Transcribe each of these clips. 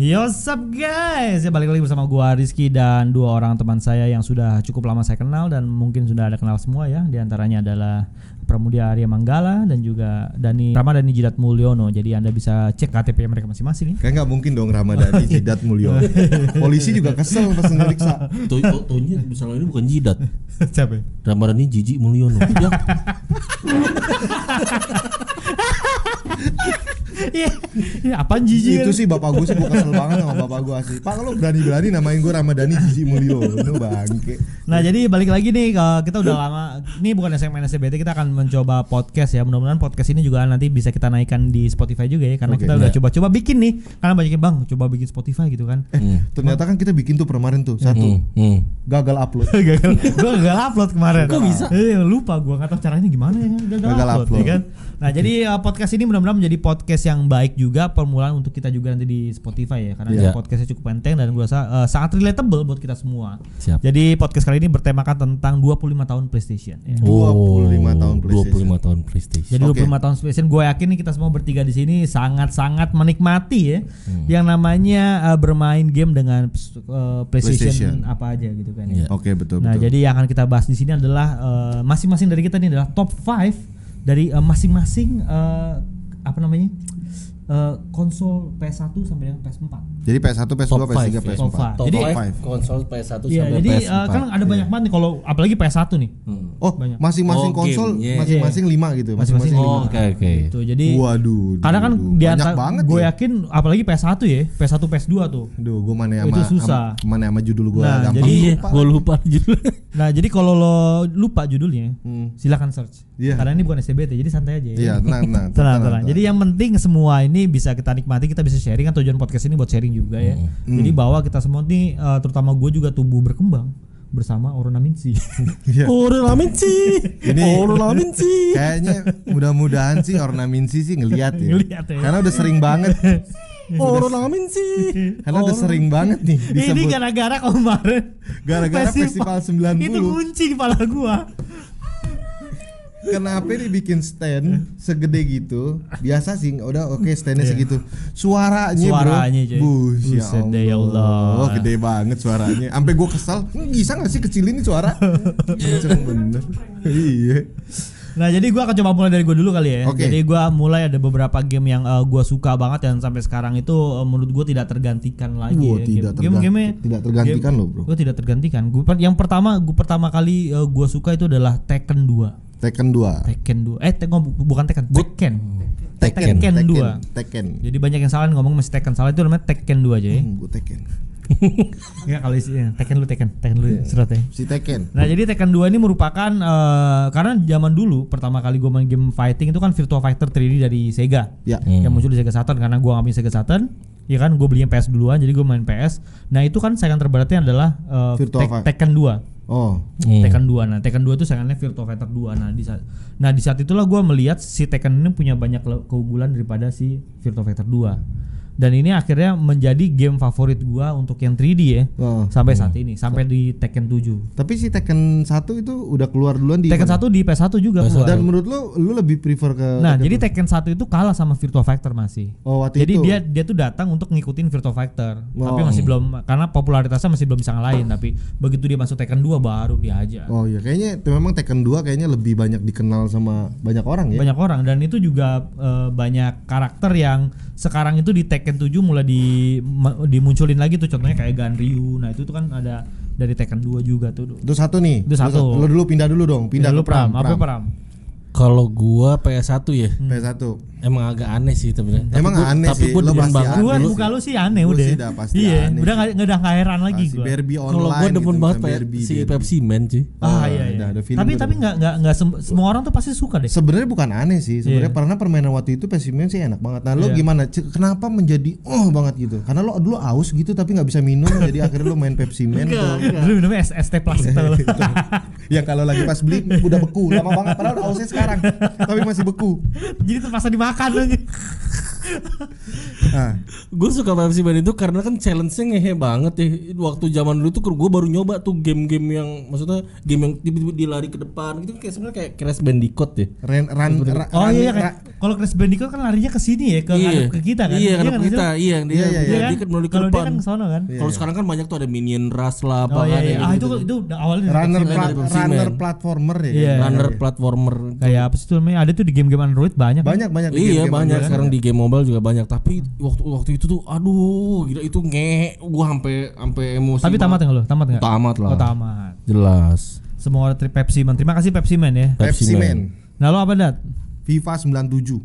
Yo what's up guys Ya balik lagi bersama gua Rizky dan dua orang teman saya yang sudah cukup lama saya kenal dan mungkin sudah ada kenal semua ya Di antaranya adalah Pramudia Arya Manggala dan juga Dani Ramadhani Jidat Mulyono Jadi anda bisa cek KTP mereka masing-masing ya Kayak nggak mungkin dong Ramadhani Jidat Mulyo. Polisi juga kesel pas ngeriksa. Tuh, oh, tuhnya misalnya ini bukan jidat. Siapa? Ramadhani Jiji Mulyono. Ya, Iya Iya, Apaan jijik Itu sih bapak gue sih gue kesel banget sama bapak gue asli. Pak kalau berani-berani namain gue Ramadhani Jiji Mulyo. Itu bangke. Nah jadi balik lagi nih ke kita udah lama ini bukan segmen SBT kita akan mencoba podcast ya mudah-mudahan podcast ini juga nanti bisa kita naikkan di Spotify juga ya karena Oke. kita udah coba-coba bikin nih karena banyak yang bang coba bikin Spotify gitu kan Eh, ternyata kan kita bikin tuh kemarin tuh satu hmm, hmm. gagal upload. gagal gue gagal upload kemarin Kok bisa? eh, lupa gue nggak tahu caranya gimana ya gagal, Gagal upload, upload. ya kan nah jadi uh, podcast ini mudah-mudahan menjadi podcast yang baik juga permulaan untuk kita juga nanti di Spotify ya karena Iya. podcastnya cukup penting dan gue rasa uh, sangat relatable buat kita semua Siap. jadi podcast kali ini bertemakan tentang 25 tahun PlayStation ya. 25 tahun PlayStation. 25 tahun PlayStation. Jadi Oke. 25 tahun PlayStation gue yakin nih kita semua bertiga di sini sangat-sangat menikmati ya yang namanya uh, bermain game dengan uh, PlayStation, PlayStation. apa aja gitu kan. Iya. ya. Oke betul Nah, betul. jadi yang akan kita bahas di sini adalah uh, masing-masing dari kita ini adalah top 5 dari uh, masing-masing uh, apa namanya? Uh, konsol PS1 sampai dengan PS4. Jadi PS1, PS2, Top PS3, five, ya. PS4. Top five. Top Jadi, five konsol PS1 Iya, sampai jadi PS4. uh, kan ada banyak banget nih kalau apalagi PS1 nih. Hmm. Oh, Banyak. masing-masing Oh, konsol yeah. masing-masing 5 gitu. Masing-masing Masing-masing Oh, lima. oke oke. Gitu. Jadi Waduh. Karena kan di banyak antara banget gue ya. yakin apalagi PS1 ya, PS1 PS2 tuh. Duh, gue mana sama Itu susah. sama- mana sama judul gue Nah, gampang jadi- Iya, lupa. gue lupa judulnya. Nah, jadi kalau lo lupa judulnya, Hmm. silakan search. Iya. Karena ini bukan SCBT, jadi santai aja. ya. Iya, tenang, tenang. tenang, tenang. Jadi yang penting semua ini bisa kita nikmati, kita bisa sharing kan tujuan podcast ini buat sharing juga ya. Hmm. Jadi bahwa kita semua nih, eh, terutama gue juga tumbuh berkembang bersama Ornaminsi. Iya. Ornaminsi. Ini- Ornaminsi. Kayaknya mudah-mudahan sih ornaminsi sih ngelihat ya. Ngeliat ya. Karena udah sering banget. Ornaminsi. Karena udah sering banget nih ini disebut gara-gara kemarin gara-gara festival 90. Itu kunci kepala gua. Kenapa nih bikin stand segede gitu? Biasa sih, udah oke standnya segitu. Suaranya, Iya. Suaranya, bro. Bus, ya Buset deh, ya Allah. Oh, gede banget suaranya. Sampai gue kesel. "Hmm, Bisa gak sih kecilin nih suara? Bener. Iya. Nah jadi gua akan coba mulai dari gua dulu kali ya. Oke. Jadi gua mulai ada beberapa game yang uh, gua suka banget dan sampai sekarang itu uh, menurut gua tidak tergantikan lagi. Wah, ya. tidak game, tergan- game tidak tergantikan loh, bro. Gua tidak tergantikan. Gua yang pertama gua pertama kali uh, gua suka itu adalah Tekken 2. Tekken 2. Tekken 2. Eh te- bukan Tekken, Tekken. Tekken, Tekken 2. Tekken. Jadi banyak yang salah ngomong masih Tekken salah itu namanya Tekken 2 aja ya. Hmm, gue Tekken. Ya kalau isinya Tekken lu Tekken, Tekken lu Iya. serat ya. Si Tekken. Nah jadi Tekken 2 ini merupakan eh, karena zaman dulu pertama kali gue main game fighting itu kan Virtua Fighter 3D dari Sega Ya. Hmm. yang muncul di Sega Saturn karena gue nggak punya Sega Saturn ya kan gue belinya PS duluan jadi gue main PS nah itu kan saingan terberatnya adalah eh, Virtua Tek-. Tekken 2 Oh, Hmm. Tekken 2 nah Tekken 2 itu saingannya Virtua Fighter 2 nah di saat nah di saat itulah gue melihat si Tekken ini punya banyak keunggulan daripada si Virtua Fighter 2 dan ini akhirnya menjadi game favorit gua untuk yang 3D ya Oh. sampai saat ini sampai di Tekken 7 Tapi si Tekken 1 itu udah keluar duluan di Tekken mana? 1 di PS1 juga keluar. Dan menurut lu lu lebih prefer ke Nah, Tekken jadi Tekken 1 itu kalah sama Virtua Fighter masih. Oh, waktu Jadi itu. dia dia tuh datang untuk ngikutin Virtua Fighter. Tapi Oh. masih belum karena popularitasnya masih belum bisa ngalahin, tapi begitu dia masuk Tekken 2 baru dia aja. Oh iya, kayaknya itu memang Tekken 2 kayaknya lebih banyak dikenal sama banyak orang ya. Banyak orang dan itu juga eh, banyak karakter yang sekarang itu di Tekken 7 mulai di dimunculin lagi tuh contohnya kayak Ganryu. Nah, itu tuh kan ada dari Tekken 2 juga tuh. Itu satu nih. Itu satu. Lu dulu pindah dulu dong, pindah Lu ke Pram. Apa Pram? Kalau gua PS1 ya, PS1. emang agak aneh sih sebenarnya. Tapi Emang gua- aneh tapi sih, gua lo demen pasti aneh. Gua muka lu sih aneh Gua udah. sih udah pasti iya, aneh udah nggak nggak udah nggak heran lagi gua. Barbie online. Kalau gua demen gitu, banget Barbie, si Barbie. Pepsi Man cuy. Ah, Ah, iya, iya. ada film tapi tapi tuh. nggak nggak nggak sem- semua orang tuh pasti suka deh. Sebenarnya bukan aneh sih, sebenarnya Iya. karena permainan waktu itu Pepsi Man sih enak banget. Nah, lo Iya. gimana? C- Kenapa menjadi oh banget gitu? Karena lo dulu aus gitu tapi nggak bisa minum, jadi akhirnya lo main Pepsi Man tuh. Dulu minumnya tau lu. yang kalau lagi pas beli udah beku lama banget padahal ausnya sekarang tapi masih beku Jadi terpaksa dimakan aja. Nah, Gue suka Pepsi Man itu karena kan challenge-nya ngehe banget ya. Waktu zaman dulu tuh gue baru nyoba tuh game-game yang maksudnya game yang tiba-tiba dilari ke depan gitu kayak sebenarnya kayak Crash Bandicoot ya. ran, ran, ra- Oh iya kayak kalau Crash Bandicoot kan larinya ke sini ya, ke ngadep ke kita kan. Iya, kan, kita. Iya, dia, Iya, iya, dia, Iya kan? kan melalui ke Kalau dia depan. kan ke sono kan. Kalau sekarang kan banyak tuh ada Minion Rush lah apa Oh iya, kan, iya. yang Ah itu itu udah awalnya runner pla- Pepsi runner Man. platformer ya. Iya. runner platformer. Kayak apa sih tuh namanya? Ada tuh di game-game Android banyak. kan? Banyak banyak di Iya game-game banyak Android. sekarang di game mobile juga banyak tapi waktu waktu itu tuh aduh gila itu nge gua sampai sampai emosi. Tapi tamat enggak lo? Tamat enggak? Tamat lah. Oh, tamat. Jelas. Semua tri Pepsi Man. Terima kasih Pepsi Man ya. Pepsi Man. Nah, lo apa dat? FIFA 97.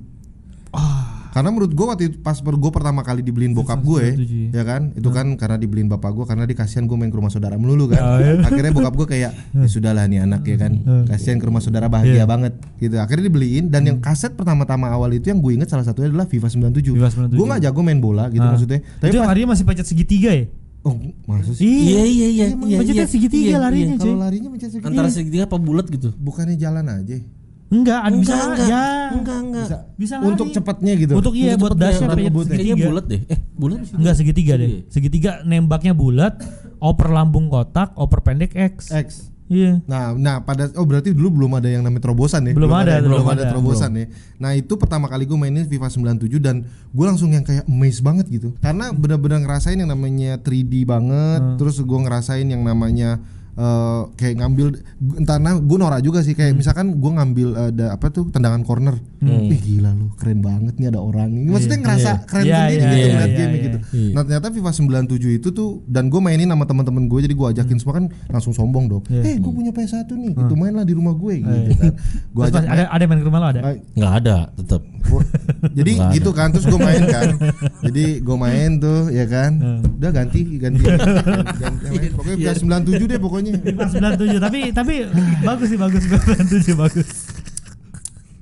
Ah. Karena menurut gue waktu itu pas gue pertama kali dibeliin bokap gue, 97, ya kan, itu kan karena dibeliin bapak gue karena dikasihan gue main ke rumah saudara melulu kan. Oh, iya. Akhirnya bokap gue kayak, ya sudahlah nih anak ya kan, kasihan ke rumah saudara bahagia banget, gitu. Akhirnya dibeliin dan yang kaset pertama-tama awal itu yang gue inget salah satunya adalah FIFA 97. FIFA 97. Gue nggak jago main bola gitu maksudnya, tapi itu pas, larinya masih pencet segitiga ya? oh maksud sih, Iya iya iya. Emang iya, pencetnya iya. segitiga Iya, larinya, iya. cuy. kalau larinya mencet segitiga, Antara segitiga apa bulat gitu? bukannya jalan aja, Enggak, ada bisa Enggak, enggak. ya. Enggak enggak. bisa, Bisa lari. untuk cepatnya gitu. Untuk iya buat dashnya buat. Kayaknya segitiga. bulat deh. Eh, bulat sih. Enggak segitiga deh. Segitiga. Nembaknya bulat, oper lambung kotak, oper pendek X. X. Iya. Nah, nah pada oh berarti dulu belum ada yang namanya terobosan ya? Belum ada, belum, belum ada, ada. terobosan ya. Nah itu pertama kali gue mainin FIFA 97 dan gue langsung yang kayak amazed banget gitu, karena benar-benar ngerasain yang namanya 3D banget, Hmm. terus gue ngerasain yang namanya eh, kayak ngambil entah nah gue norak juga sih Hmm. kayak misalkan gue ngambil ada apa tuh tendangan corner, ih gila lu keren banget nih ada orang ini, maksudnya ngerasa keren Iya, sendiri iya, gitu iya, ngeliat iya, game iya. gitu. Iya. Nah ternyata FIFA 97 itu tuh dan gue mainin sama teman-teman gue jadi gue ajakin semua kan langsung sombong dong. Iya. Eh gue punya PS1 nih, gitu mainlah di rumah gue gitu kan. Gue ajak ada ada main ke rumah lo ada? main. Enggak ada tetap. Jadi gitu kan terus gue main kan. Jadi gue main tuh ya kan. Udah ganti ganti. ganti main. Pokoknya udah 97 deh pokoknya. Pas 97 tapi tapi bagus sih bagus 97 bagus.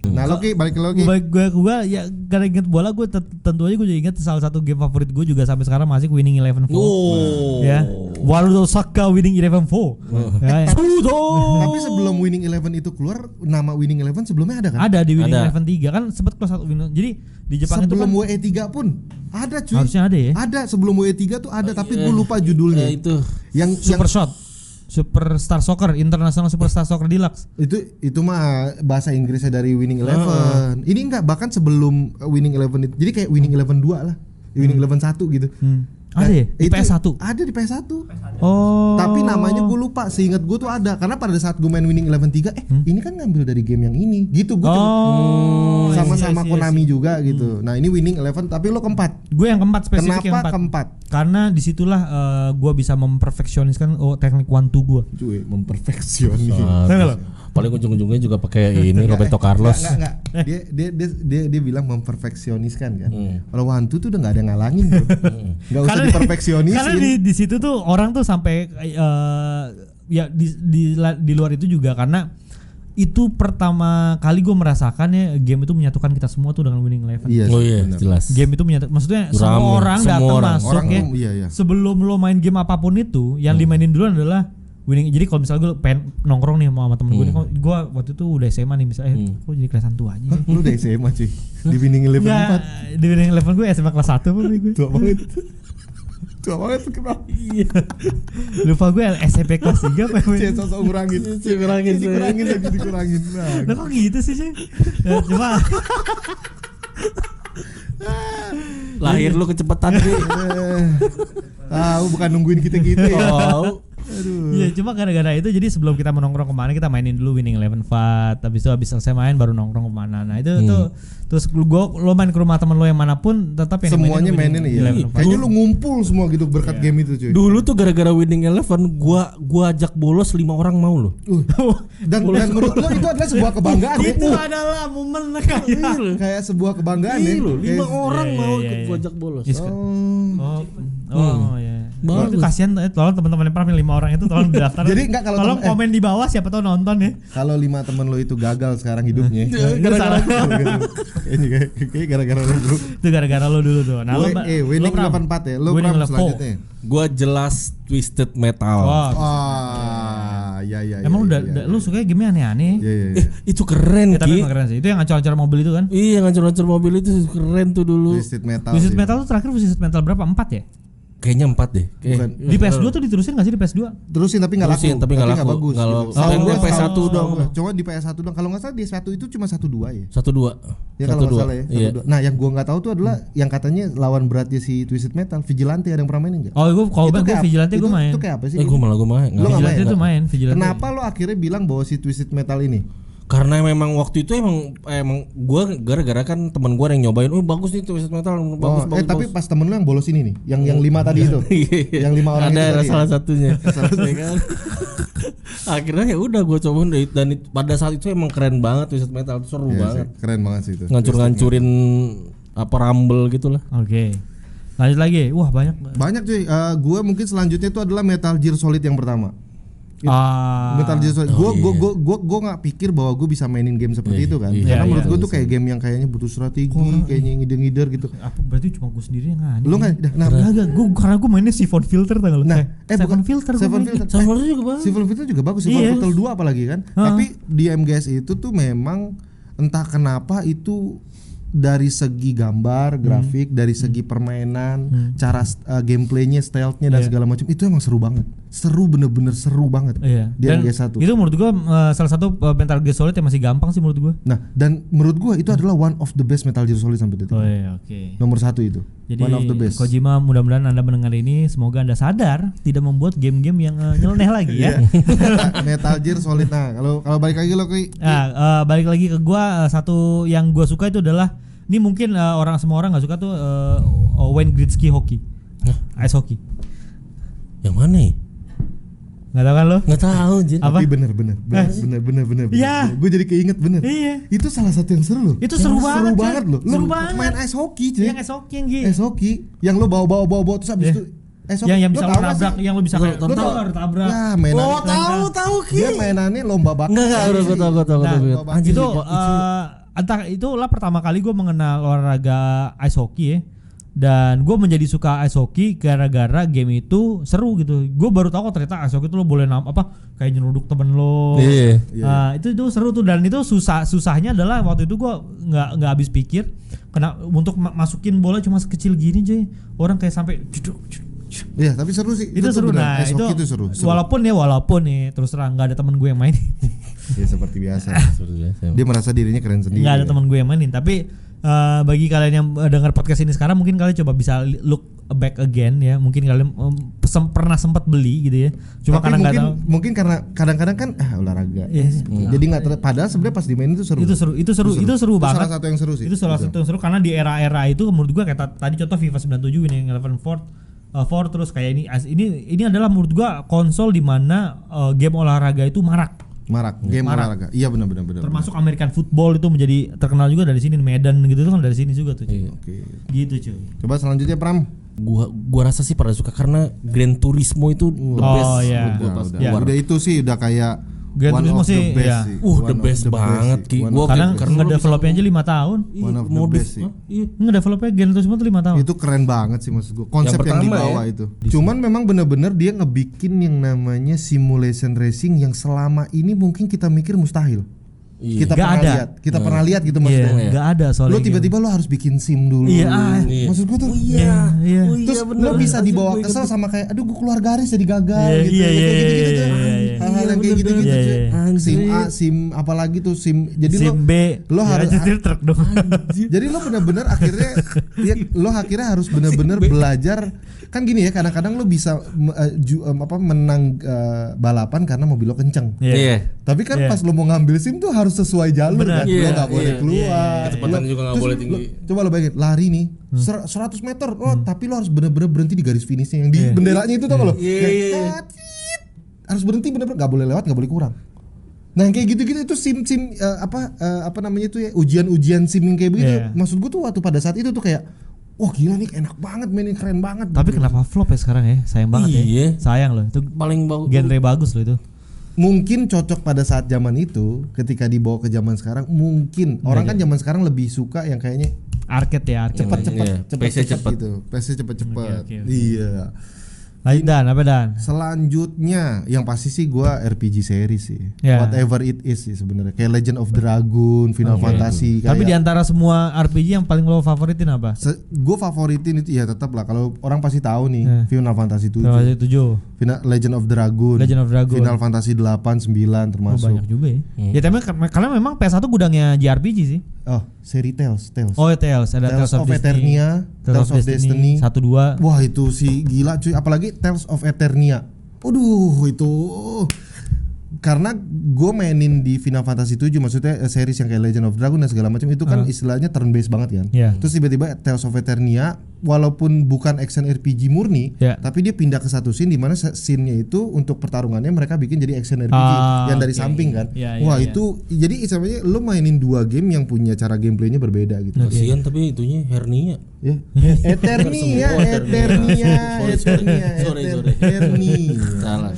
Nah lo Ki, balik ke lo Ki. Gue gue gue ya karena inget bola gue tentu aja gue juga inget salah satu game favorit gue juga sampai sekarang masih Winning Eleven 4. Oh. Ya. Warudo Saka Winning Eleven 4. Ya, ya. Tapi sebelum Winning Eleven itu keluar nama Winning Eleven sebelumnya ada kan? Ada di Winning. Eleven 3 kan sempat kelas satu Winning. Jadi di Jepang itu sebelum kan WE3 pun ada cuy. harusnya ada ya. Ada sebelum WE3 tuh ada tapi gue lupa judulnya. Ya, itu. Yang Super yang Shot. Super Star Soccer, International Super Star Soccer Deluxe. itu itu mah bahasa Inggrisnya dari Winning Eleven. Ini enggak bahkan sebelum uh, Winning Eleven itu. Jadi kayak Winning Eleven 2 lah. Winning Eleven 1 gitu. Hmm. Ada ya? Di Itu PS1. Ada di PS1. Oh. Tapi namanya gue lupa. Seingat gue tuh ada. Karena pada saat gue main Winning Eleven 3 eh ini kan ngambil dari game yang ini. Gitu gue Oh. sama-sama I see, I see, I Konami juga gitu. Nah, ini Winning Eleven tapi lo keempat. Gue yang keempat spesifik yang Kenapa keempat. keempat? Karena di situlah eh, gue bisa memperfeksioniskan oh, teknik one two gue. Cuy, memperfeksioni. Tahu nggak lo? Paling ujung-ujungnya juga pakai ini Roberto Carlos. Enggak, enggak, Dia, dia, dia, dia, dia bilang memperfeksioniskan kan. Hmm. Kalau Wantu tuh udah nggak ada yang ngalangin bro. Nggak usah Karena diperfeksionisin. Karena di, di situ tuh orang tuh sampai eh, ya di, di di luar itu juga karena itu pertama kali gue merasakan ya game itu menyatukan kita semua tuh dengan Winning Eleven. Iya, Oh iya, benar. jelas. Game itu menyatu, maksudnya Rame, semua orang semua datang orang. masuk Orang ya. iya, iya. Sebelum lo main game apa pun itu, yang dimainin duluan adalah winning. Jadi kalau misalnya gue pengen nongkrong nih sama temen gue, nih, kok gue waktu itu udah SMA nih misalnya, eh, kok jadi kelas 1 aja. Hah, lu udah SMA cuy. Di Winning Eleven Enggak, 4. di winning eleven gue SMA kelas 1 pun gue. Tua banget. Tua banget kenapa? Iya. Lupa gue SMP kelas 3 apa ya? Sosok ngurangin. Dikurangin, dikurangin lagi dikurangin. Nah, kok gitu sih sih? Ya, cuma Lahir lu kecepatan sih. eh, tahu bukan nungguin kita gitu ya. Tahu. Iya cuma gara-gara itu jadi sebelum kita menongkrong ke mana kita mainin dulu Winning Eleven Fat Habis itu habis selesai main baru nongkrong ke mana Nah itu tuh Terus gua lo main ke rumah temen lo yang mana pun Tetap yang Semuanya mainin Winning iya. Eleven Fat. Kayaknya lu ngumpul semua gitu berkat game itu cuy. Dulu tuh gara-gara Winning Eleven gua gua ajak bolos lima orang mau loh. Uh, dan, dan menurut lo itu adalah sebuah kebanggaan ya? Itu adalah momen kayak Kayak sebuah kebanggaan ya. Iya lima orang Iya, mau iya, ikut iya. gua ajak bolos. Oh. Oh, oh ya. Itu kasihan eh, tolong teman-teman yang pernah lima orang itu tolong daftar. Jadi enggak kalau tolong eh. komen di bawah siapa tahu nonton ya. Kalau lima temen lo itu gagal sekarang hidupnya. Itu salah. Kayaknya kayak kayak gara-gara lo bro. Itu gara-gara lo dulu tuh. Nah, lo, Gue- eh, winning lo Pram. 84 ya. Lo Pram 11. selanjutnya. Gua jelas Twisted Metal. Wah, Wah, iya iya. Emang iya, udah, iya, udah- iya. lu suka game aneh-aneh. Iya iya. Eh, iya. itu keren Ya, tapi keren sih. Itu yang ancur-ancur mobil itu kan. Iya ngancur-ngancur mobil itu keren tuh dulu. Twisted Metal. Twisted. Metal tuh terakhir Twisted Metal berapa? 4 ya? Kayaknya empat deh. Kayak- Bukan. Di PS2 tuh diterusin gak sih di PS2? Terusin tapi laku. Terusin, tapi laku. bagus. Nggak gitu. laku. Setahu Oh, gua yang PS1 setahu doang. gua. Cuma di PS1 doang. Kalau nggak salah di PS1 itu cuma satu dua ya. Satu dua. Ya kalau dua. salah ya. satu Iya. Nah yang gua nggak tahu tuh adalah yang katanya lawan beratnya si Twisted Metal, Vigilante ada yang pernah mainin nggak? Oh, gue kalau gue kayak Vigilante gue main. Itu kayak apa sih? Eh gue malah gue main. Nggak Vigilante itu main, Vigilante. Kenapa lo akhirnya bilang bahwa si Twisted Metal ini? Karena memang waktu itu emang emang gua gara-gara kan teman gua yang nyobain, oh bagus nih Twisted Metal, bagus Oh, bagus. eh tapi bagus." pas temen lu yang bolos ini nih, yang yang lima tadi itu, Iya. yang lima orang ada itu tadi. salah ya? satunya. Ya kan? Akhirnya ya udah gua cobain deh dan it- pada saat itu emang keren banget Twisted Metal, seru Iya banget. sih, keren banget sih itu. Ngancur-ngancurin apa rumble gitu lah. Oke. Lanjut lagi. Wah, banyak. Banyak cuy. Eh, gua mungkin selanjutnya itu adalah Metal Gear Solid yang pertama. Ah. Metal Gear Solid. Gua gua gua gua gua nggak pikir bahwa gua bisa mainin game seperti itu kan. Iya, Karena menurut iya. gua tuh kayak game yang kayaknya butuh strategi, kayaknya ngider-ngider gitu. apa berarti cuma gue sendiri yang aneh. Lu nggak? Nah, Nah, enggak, gue karena gue mainnya Siphon Filter lu? Nah, eh, eh Siphon bukan Filter main. Filter. Sama Eh, juga bang. Civil Filter juga bagus, Iya. Filter 2 apalagi kan. Tapi di MGS itu tuh memang entah kenapa itu dari segi gambar, Hmm. grafik, dari segi permainan, cara uh, gameplaynya, stealthnya dan segala macam itu emang seru banget. Seru bener-bener seru banget. Iya. Di Dan MGS 1. Itu menurut gue salah satu uh, Metal Gear Solid yang masih gampang sih menurut gue. Nah, dan menurut gua itu adalah one of the best Metal Gear Solid sampai detik. Oh iya, oke. Nomor satu itu. Jadi one of the best. Kojima mudah-mudahan anda mendengar ini semoga anda sadar tidak membuat game-game yang uh, nyeleneh lagi ya. Metal Gear Solid. Nah, kalau kalau balik lagi lo ke Nah, eh, balik lagi ke gua eh, satu yang gua suka itu adalah ini mungkin eh, orang semua orang nggak suka tuh eh, Wayne Gretzky hoki, ice hockey. Yang mana ya? Nggak tahu kan lo? Nggak tahu anjir. Apa? Tapi bener bener bener bener bener bener. Iya. Gue jadi keinget bener. Iya. Itu salah satu yang seru loh. Itu seru Yang banget, Seru banget loh. Lu Seru banget. main ice hockey cuy. Yang ice hockey yang Gi. Ice hockey yang lo bawa bawa bawa bawa terus habis Iya. itu hockey. Yang yang Lo bisa lo sih? yang lo bisa Lo kayak tahu lo tau tabrak. Ya mainan. Oh tahu tahu ki. Dia mainannya lomba bakar. Enggak enggak, udah gue tahu gue tahu gue Anjir itu itu eh, entah itulah pertama kali gue mengenal olahraga ice hockey ya dan gue menjadi suka ice hockey gara-gara game itu seru gitu gue baru tahu kok ternyata ice hockey itu lo boleh nam apa kayak nyeruduk temen lo Iya. Nah, itu itu seru tuh dan itu susah susahnya adalah waktu itu gue nggak nggak habis pikir kena untuk ma- masukin bola cuma sekecil gini cuy orang kayak sampai cuduk. Iya, tapi seru sih. itu tuh seru nah Ice itu, itu seru. seru. walaupun ya walaupun nih terus terang nggak ada temen gue yang main Ya seperti biasa. Dia merasa dirinya keren sendiri. nggak ada ya. teman gue yang mainin tapi eh, bagi kalian yang eh, dengar podcast ini sekarang mungkin kalian coba bisa look back again ya mungkin kalian em, sem- pernah sempat beli gitu ya cuma Tapi karena mungkin tahu mungkin karena kadang-kadang kan ah olahraga. Iya. Jadi nggak ter- padahal sebenarnya pas dimainin itu seru. itu seru itu seru itu seru, banget salah satu yang seru sih. itu salah satu yang seru karena di era-era itu menurut gue kayak ta- tadi contoh FIFA 97 ini yang 11 Ford uh, terus kayak ini ini ini adalah menurut gue konsol di mana uh, game olahraga itu marak Marak, game Marak. olahraga. Iya benar benar benar. termasuk American football itu menjadi terkenal juga dari sini Medan gitu kan dari sini juga tuh cuy. Oke. gitu cuy Coba selanjutnya Pram. Gua gua rasa sih pada suka karena Gran Turismo itu the Oh, best. iya. Udah, pas udah. keluar. Udah itu sih udah kayak Gran one Turismo of the sih, best iya. sih. Uh, One the of best banget, sih. Ki. Gua the karena best. ngedevelopnya aja lima tahun Iya, One of the best sih. Iya. ngedevelopnya Gran Turismo tuh lima tahun itu keren banget sih maksud gua konsep yang, pertama dibawa ya. itu cuman memang bener-bener dia ngebikin yang namanya simulation racing yang selama ini mungkin kita mikir mustahil Iya. kita Nggak pernah ada. lihat kita pernah lihat gitu Iya, maksudnya nggak ada soalnya. lo gitu. tiba-tiba lo harus bikin sim dulu Iya, ah. Iya. maksud gua tuh Iya, iya. Oh iya, terus bener. lo bisa dibawa kesel sama kayak aduh gua keluar garis jadi gagal Iya, gitu iya, Ya, iya, iya, tuh iya, iya. Hal-hal yang kayak Iya, gitu-gitu bener. Iya, iya. sim A sim apalagi tuh sim jadi sim lo B lo ya, harus nyetir truk dong jadi lo bener-bener akhirnya ya, lo akhirnya harus bener-bener belajar kan gini ya kadang-kadang lo bisa eh, ju- em, apa menang eh, balapan karena mobil lo kenceng Iya. Iya. tapi kan Iya. pas lo mau ngambil sim tuh harus sesuai jalur Benar. kan lo Iya, nggak boleh iya, keluar Kecepatan Lo- juga nggak terus boleh lo- tinggi. coba lo bayangin lari nih ser- 100 meter oh tapi lo harus bener-bener berhenti di garis finishnya yang di benderanya itu tuh lo Iya, Yang iya, iya. Harus berhenti bener-bener nggak boleh lewat nggak boleh kurang Nah yang kayak gitu-gitu itu sim sim eh, apa eh, apa namanya itu ya ujian-ujian sim yang kayak begitu. Iya. Maksud gue tuh waktu pada saat itu tuh kayak wah gila nih enak banget mainin keren banget. tapi kenapa flop ya sekarang ya sayang banget Iya. ya sayang loh itu Paling bagus. genre bagus loh itu Mungkin cocok pada saat zaman itu ketika dibawa ke zaman sekarang mungkin orang kan zaman sekarang lebih suka yang kayaknya arcade ya arcade cepet-cepet Iya, cepet PC cepet. gitu. PC cepet-cepet. Oke, oke, oke. Iya. Lanjut dan apa dan? Selanjutnya yang pasti sih gua RPG series sih. Ya. Whatever it is sih sebenarnya. Kayak Legend of Dragon, Final Fantasy kayak Tapi di antara semua RPG yang paling lo favoritin apa? gue favoritin itu ya tetap lah kalau orang pasti tahu nih Ya. Final Fantasy 7, Final Fantasy 7. Final Legend of Dragon, Legend of Dragon. Final Fantasy 8, 9 Oh, termasuk. banyak juga ya. Ya tapi kar- karena memang PS1 gudangnya JRPG sih. Oh, seri Tales, Tales. Oh, ya, Tales, ada Tales, of, Destiny, Eternia, Tales, of Destiny, 1 2. Wah itu sih gila cuy, apalagi Tales of Eternia. Waduh itu karena gue mainin di Final Fantasy 7 maksudnya eh, series yang kayak Legend of Dragon dan segala macam itu kan istilahnya turn based banget kan. Iya. Terus tiba-tiba Tales of Eternia walaupun bukan action RPG murni, Iya. tapi dia pindah ke satu scene di mana scene-nya itu untuk pertarungannya mereka bikin jadi action RPG Ah, yang dari oke. samping kan. Iya, iya, Wah iya. itu jadi istilahnya lo mainin dua game yang punya cara gameplaynya berbeda gitu. Kasihan tapi itunya hernia. Ya. Eternia, Eternia, Sorry, sorry. Eternia, Sorry, sorry. Eternia. Salah.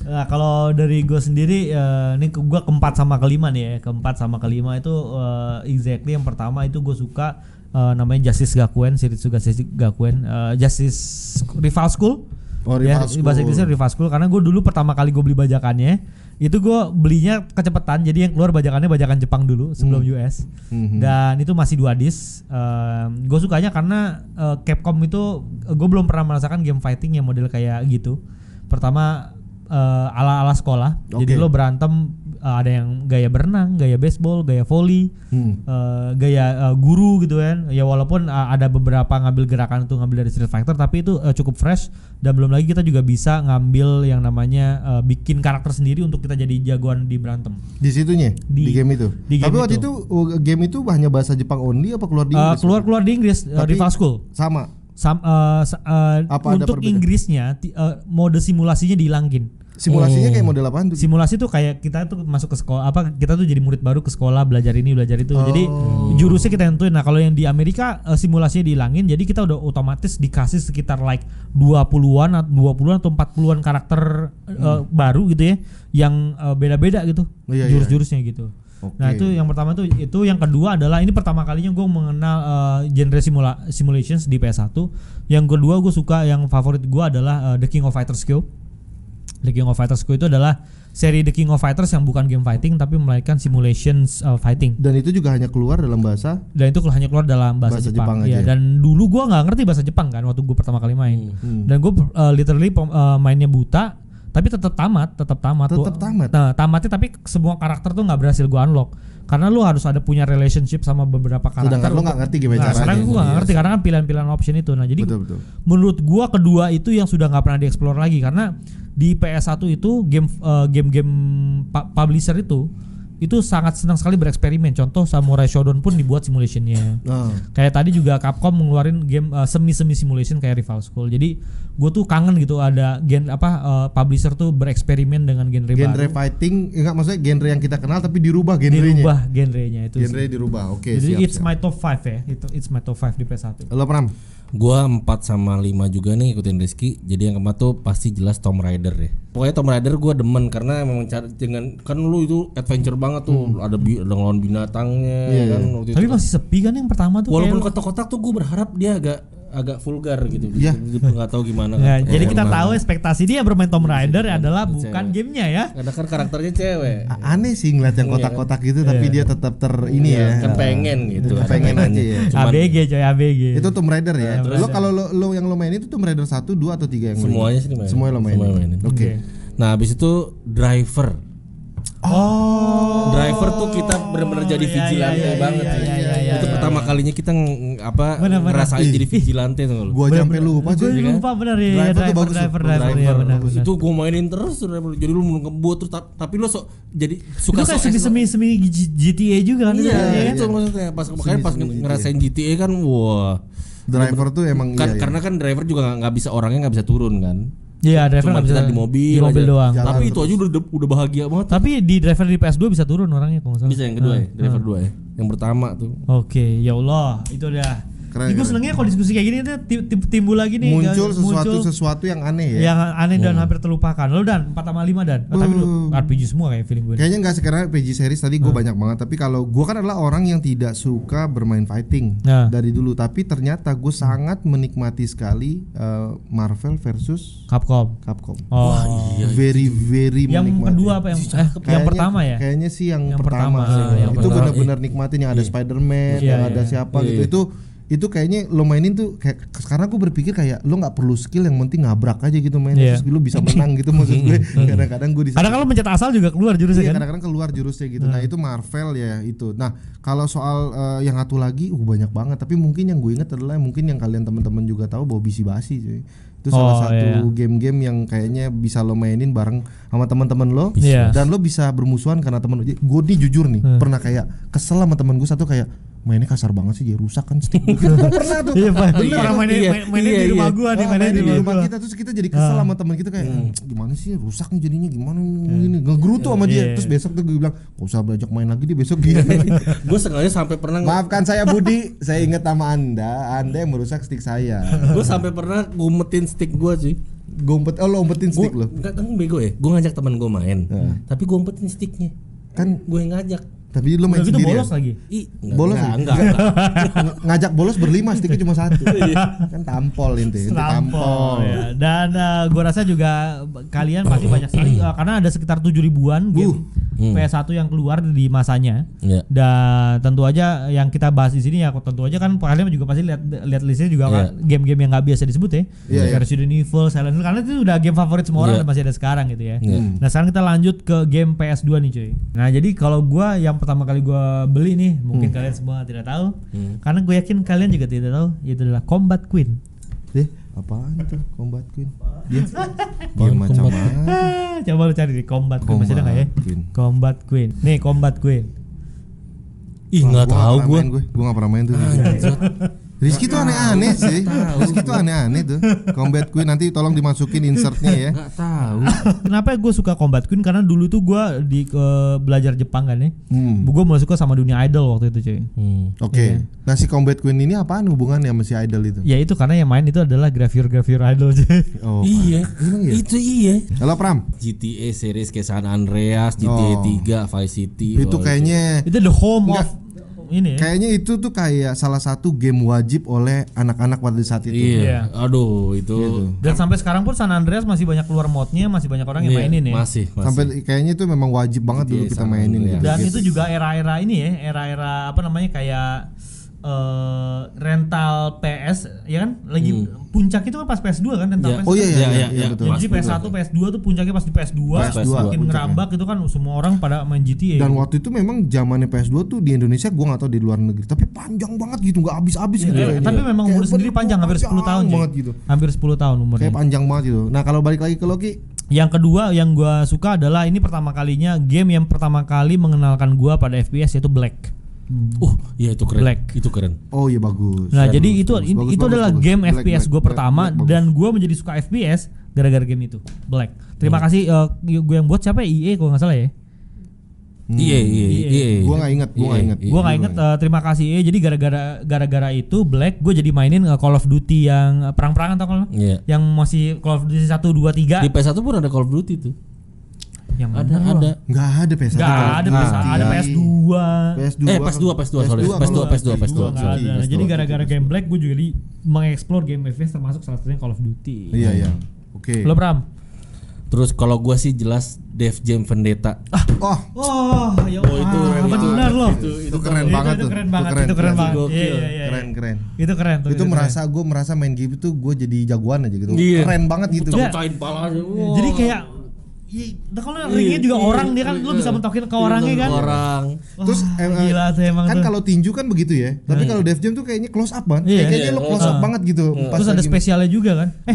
Nah, kalau dari gue sendiri eh, ini ke- gua keempat sama kelima nih ya. Keempat sama kelima itu eh, exactly yang pertama itu gue suka eh, namanya Justice Gakuen, series Justice Gakuen, eh, Justice Rival School. Oh, Ya, School. bahasa Inggrisnya Rival School karena gue dulu pertama kali gue beli bajakannya itu gue belinya kecepatan jadi yang keluar bajakannya bajakan Jepang dulu sebelum US Mhm. dan itu masih dua disc gue sukanya karena eh, Capcom itu gue belum pernah merasakan game fighting yang model kayak gitu pertama eh, ala ala sekolah jadi Oke. lo berantem eh, ada yang gaya berenang gaya baseball gaya volley Hmm. eh, gaya eh, guru gitu kan ya walaupun eh, ada beberapa ngambil gerakan itu ngambil dari Street Fighter tapi itu eh, cukup fresh dan belum lagi kita juga bisa ngambil yang namanya eh, bikin karakter sendiri untuk kita jadi jagoan di berantem Di situnya di, Di- game itu. di Tapi game waktu itu. itu uh, game itu hanya bahasa Jepang only apa keluar di Inggris? keluar keluar di Inggris Tapi- Rival School Sama. Sam- sa- Apa ada untuk? Inggrisnya eh, mode simulasinya dihilangin Simulasinya kayak model apaan tuh? simulasi tuh kayak kita tuh masuk ke sekolah apa kita tuh jadi murid baru ke sekolah belajar ini belajar itu jadi Oh. jurusnya kita tentuin nah kalau yang di Amerika eh, simulasinya dihilangin jadi kita udah otomatis dikasih sekitar like 20-an atau 20-an atau 40-an karakter eh, baru gitu ya yang eh, beda-beda gitu Hmm. Iya, iya. jurus-jurusnya gitu Oke. Nah itu yang pertama tuh itu yang kedua adalah ini pertama kalinya gue mengenal eh, genre simula simulations di PS1. Yang kedua gue suka yang favorit gue adalah eh, The King of Fighters Q. The King of Fighters itu adalah seri The King of Fighters yang bukan game fighting tapi melainkan simulations eh, fighting. Dan itu juga hanya keluar dalam bahasa Dan itu hanya keluar dalam bahasa, Bahasa Jepang. Jepang Iya, aja. Dan dulu gua nggak ngerti bahasa Jepang kan waktu gue pertama kali main. Hmm. Dan gue literally pem- eh, mainnya buta, tapi tetap tamat, tetap tamat. Tetap Gua- tamat? Nah, tamatnya tapi semua karakter tuh nggak berhasil gue unlock. Karena lu harus ada punya relationship sama beberapa karakter. Sedangkan lu nggak ngerti gimana Nah, caranya. gue nggak Iya. ngerti karena kan pilihan-pilihan option itu. Nah jadi betul betul. menurut gua kedua itu yang sudah nggak pernah dieksplor lagi karena di PS1 itu game eh, game-game pu- publisher itu itu sangat senang sekali bereksperimen. Contoh Samurai Shodown pun dibuat simulationnya. Nah, Kayak tadi juga Capcom mengeluarin game eh, semi-semi simulation kayak Rival School. Jadi gue tuh kangen gitu ada gen apa eh, publisher tuh bereksperimen dengan genre, genre baru. fighting enggak maksudnya genre yang kita kenal tapi dirubah genrenya. Dirubah genrenya itu. Genre dirubah. Oke, Jadi siap. it's siap. my top 5 ya. Itu it's my top 5 di PS1. Lo pernah? Gua 4 sama 5 juga nih ikutin Rizky. Jadi yang keempat tuh pasti jelas Tomb Raider ya. Pokoknya Tomb Raider gua demen karena memang cara dengan kan lu itu adventure banget tuh. Ada bi ada ngelawan binatangnya Iya, kan iya. waktu Tapi itu. masih sepi kan yang pertama tuh Walaupun kayak- kotak-kotak tuh gue berharap dia agak agak vulgar gitu. Iya. Nggak tahu gimana. Ya, kan. jadi kita nah. tahu ekspektasi dia bermain Tomb Raider adalah bukan gamenya ya. Karena kan karakternya cewek. A- Aneh sih ngeliat yang kotak-kotak gitu tapi dia tetap ter ini ya. Kan pengen gitu. ada Pengen aja ya. Cuman ABG coy ABG. Itu Tomb Raider ya. Lo kalau lo, lo yang lo main itu Tomb Raider 1, 2 atau 3 yang lo semuanya sih dimainin. Semuanya lo mainin. Semuanya mainin. Oke. Nah, habis itu driver. Oh. Driver tuh kita benar-benar jadi iya, vigilante iya, iya, banget iya, iya, iya, itu iya, pertama kalinya kita ng- apa benar. ngerasain jadi vigilante tuh lo. Gua aja sampai lupa Gue cuy. lupa bener ya. Driver tuh Driver, bagus driver, driver, Driver, ya benar. itu gue mainin terus driver. jadi lu mau ngebut terus ta- tapi lu sok jadi suka Itu kayak sok semi semi semi GTA juga kan Iya, ya. itu maksudnya pas makanya pas ngerasain GTA kan wah Driver tuh emang kan iya, iya. karena kan driver juga nggak bisa orangnya nggak bisa turun kan Iya, driver cuma bisa kita di mobil di mobil aja. doang. Jalan tapi itu aja udah udah bahagia banget. Tapi di driver di PS2 bisa turun orangnya kalau nggak salah. bisa yang kedua ya? Driver dua ya? Yang pertama tuh. Oke, ya Allah, itu udah Keren, gue senengnya kalau diskusi kayak gini tuh tim- tim- timbul lagi nih muncul sesuatu muncul sesuatu yang aneh ya. yang aneh dan hampir terlupakan. Lo dan 4 sama 5 dan. Oh, tapi lu RPG semua kayak feeling gue. Kayaknya nggak sekarang PG series tadi gue banyak banget tapi kalau gue kan adalah orang yang tidak suka bermain fighting Nah. dari dulu tapi ternyata gue sangat menikmati sekali uh, Marvel versus Capcom. Capcom. Oh. Very very yang menikmati. kedua apa yang eh, yang Kayaknya- pertama ya? Kayaknya sih yang, Yang pertama, pertama, sih. yang itu benar-benar nikmatin yang ada Spider-Man, Iya, yang ada iya. siapa gitu. Itu itu kayaknya lo mainin tuh kayak sekarang aku berpikir kayak lo nggak perlu skill yang penting ngabrak aja gitu main Iya. terus lo bisa menang gitu maksud gue. Kadang-kadang gue di Kadang kalau mencet asal juga keluar jurusnya Iya kan? kadang-kadang keluar jurusnya gitu. Nah itu Marvel ya itu. Nah kalau soal eh, yang satu lagi, uh banyak banget. Tapi mungkin yang gue inget adalah mungkin yang kalian teman-teman juga tahu bahwa bisi basi cuy. Itu salah Oh, satu iya. game-game yang kayaknya bisa lo mainin bareng sama teman-teman lo. Iya. Dan lo bisa bermusuhan karena temen lo. Gue nih jujur nih pernah kayak kesel sama temen gue satu kayak mainnya kasar banget sih jadi rusak kan stick gue." pernah tuh Iya, Pak. Bener, Orang tuh. mainnya Iya, main- mainnya iya, di rumah iya. gua nih, Ah, mainnya main di rumah gua. kita terus kita jadi kesel sama teman kita kayak "Hmm, gimana sih rusak nih jadinya gimana ini? Ngegerutu sama dia. Iya. terus besok tuh gue bilang gak usah belajar main lagi dia besok. Dia gue sengaja sampai pernah maafkan saya Budi. Saya ingat sama anda. Anda yang merusak stick saya. Gue sampai pernah ngumpetin stick gue cuy gue umpet oh lo umpetin stick lo? enggak kan bego ya. Gue ngajak teman gue main. Tapi gue umpetin sticknya. Kan gue yang ngajak tapi lo main Udah gitu sendiri bolos ya? lagi. Bolos enggak, ya? enggak, enggak. Ng- ngajak bolos berlima sticknya cuma satu kan tampol inti itu Tampol ya. Dan eh, gua rasa juga kalian pasti banyak sekali eh, karena ada sekitar 7 ribuan game PS1 yang keluar di masanya. Iya. Dan tentu aja yang kita bahas di sini ya tentu aja kan kalian juga pasti lihat lihat listnya juga Iya. kan game-game yang nggak biasa disebut ya. Iya, iya. Resident Evil, Silent Hill karena itu udah game favorit semua orang Iya. dan masih ada sekarang gitu ya. Iya. Nah, sekarang kita lanjut ke game PS2 nih cuy. Nah, jadi kalau gua yang pertama kali gua beli nih, mungkin kalian semua tidak tahu. Karena gue yakin kalian juga tidak tahu, itu adalah Combat Queen. deh apaan tuh combat queen dia dia macam mana coba lu cari di Combat Queen masih ada nggak ya? Combat Queen. Combat Queen. Nih Combat Queen. Ih, gua tahu gue. gue gue gak pernah main tuh Rizky tuh aneh-aneh sih Rizky tuh aneh-aneh tuh Combat Queen nanti tolong dimasukin insertnya ya Enggak tahu. Kenapa gue suka Combat Queen? Karena dulu tuh gue di ke belajar Jepang kan ya. Hmm. Gue mulai suka sama dunia idol waktu itu cuy. Hmm. Oke, nah si Combat Queen ini apaan hubungannya sama si Idol itu? Ya itu karena yang main itu adalah grafir-grafir idol cuy. Oh, Iya, iya? itu iya. halo Pram, GTA series kayak San Andreas, GTA Oh. 3, Vice City. itu oh, kayaknya itu the home Enggak. of ini ya. kayaknya itu tuh kayak salah satu game wajib oleh anak-anak pada saat itu. Iya. Aduh, itu Dan sampai sekarang pun San Andreas masih banyak keluar modnya, masih banyak orang yang Iya, mainin ya. Masih, masih. Sampai kayaknya itu memang wajib banget dulu Iya, kita sama mainin gitu. Dan itu juga era-era ini ya, era-era apa namanya kayak eh, rental PS ya kan lagi puncak itu kan pas PS2 kan rental Iya. PS. Oh iya iya, Iya, iya, iya, iya, iya. betul. Jadi PS1, PS2 tuh puncaknya pas di PS2, PS2 makin ngerambak itu kan semua orang pada main GTA. Dan waktu itu memang zamannya PS2 tuh di Indonesia gua nggak tahu di luar negeri, tapi panjang banget gitu, nggak habis-habis gitu. Eh, kayaknya. tapi memang umur sendiri panjang hampir 10 tahun banget gitu. Hampir 10 tahun umurnya. Kayak panjang banget gitu. Nah, kalau balik lagi ke Loki, Yang kedua yang gua suka adalah ini pertama kalinya game yang pertama kali mengenalkan gua pada FPS yaitu Black. Uh, iya itu keren. Black. Itu keren. oh iya bagus. Nah, Bagus, jadi bagus, itu bagus, itu bagus, bagus, adalah bagus. game Black, FPS gue pertama Black, dan gue menjadi suka FPS gara-gara game itu. Black. Terima Hmm. kasih gue yang buat siapa ya? EA kalau nggak salah ya. Iya, iya, iya. Gua nggak inget, gua nggak inget. Gue nggak inget. eh, terima kasih EA. Jadi gara-gara gara-gara itu Black gue jadi mainin eh, Call of Duty yang eh, perang-perangan tau kalau Iya. yang masih Call of Duty 1 2 3 Di PS1 pun ada Call of Duty tuh. Yang Ada, mana? ada. Nggak ada PS1. Gak ada PS ada PS2. PS2. Eh, PS2, PS2, sorry. PS2, PS2, PS2. Nggak ada. Jadi gara-gara game Black gue juga di mengeksplor game FPS termasuk salah satunya Call of Duty. Iya, iya. Oke. Lo Pram? Terus kalau gua sih jelas Def Jam Vendetta. Oh, Oh, ya Oh, itu itu- benar loh. Itu itu keren Itu- banget itu tuh. keren Itu banget, keren, itu keren keren. banget. Iya, iya, iya. keren keren. Itu keren tuh. itu keren. merasa gue merasa main game itu gue jadi jagoan aja gitu. Iya. Keren banget gitu. Pecah-pecahin palanya. Wah. Jadi kayak Iya, kalau ringnya juga orang dia kan lu bisa mentokin ke orangnya kan. Orang. Terus Wah, em, em, gila tuh emang kan kalau tinju kan begitu ya. Tapi kalau Def Jam tuh kayaknya close up banget. Iya. Kayaknya lo close up banget gitu. Terus ada spesialnya juga kan. Eh,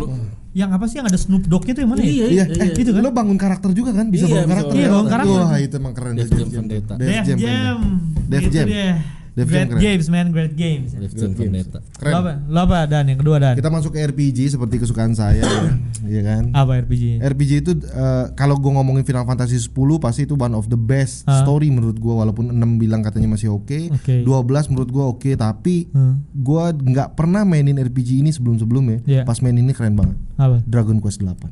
yang apa sih yang ada Snoop Dogg itu yang mana ya? Iya, Iya, iya. eh, Itu kan? lo bangun karakter juga kan? Bisa Iya, bangun karakter. bangun ya? karakter. karakter. Wah, itu emang keren Def tuh, Jam. Def Def Jam. Def Itu Jam. Def Jam Great keren. games man, great games. Def Jam. Keren. Lo apa? Lo apa Dan yang kedua Dan? Kita masuk ke RPG seperti kesukaan saya ya. ya kan. Apa RPG? RPG itu eh, kalau gue ngomongin Final Fantasy 10 pasti itu one of the best Ah. story menurut gue walaupun 6 bilang katanya masih oke. Oke. 12 menurut gue oke tapi Hmm. gua nggak pernah mainin RPG ini sebelum-sebelumnya. Iya. Pas main ini keren banget. Apa? Dragon Quest 8.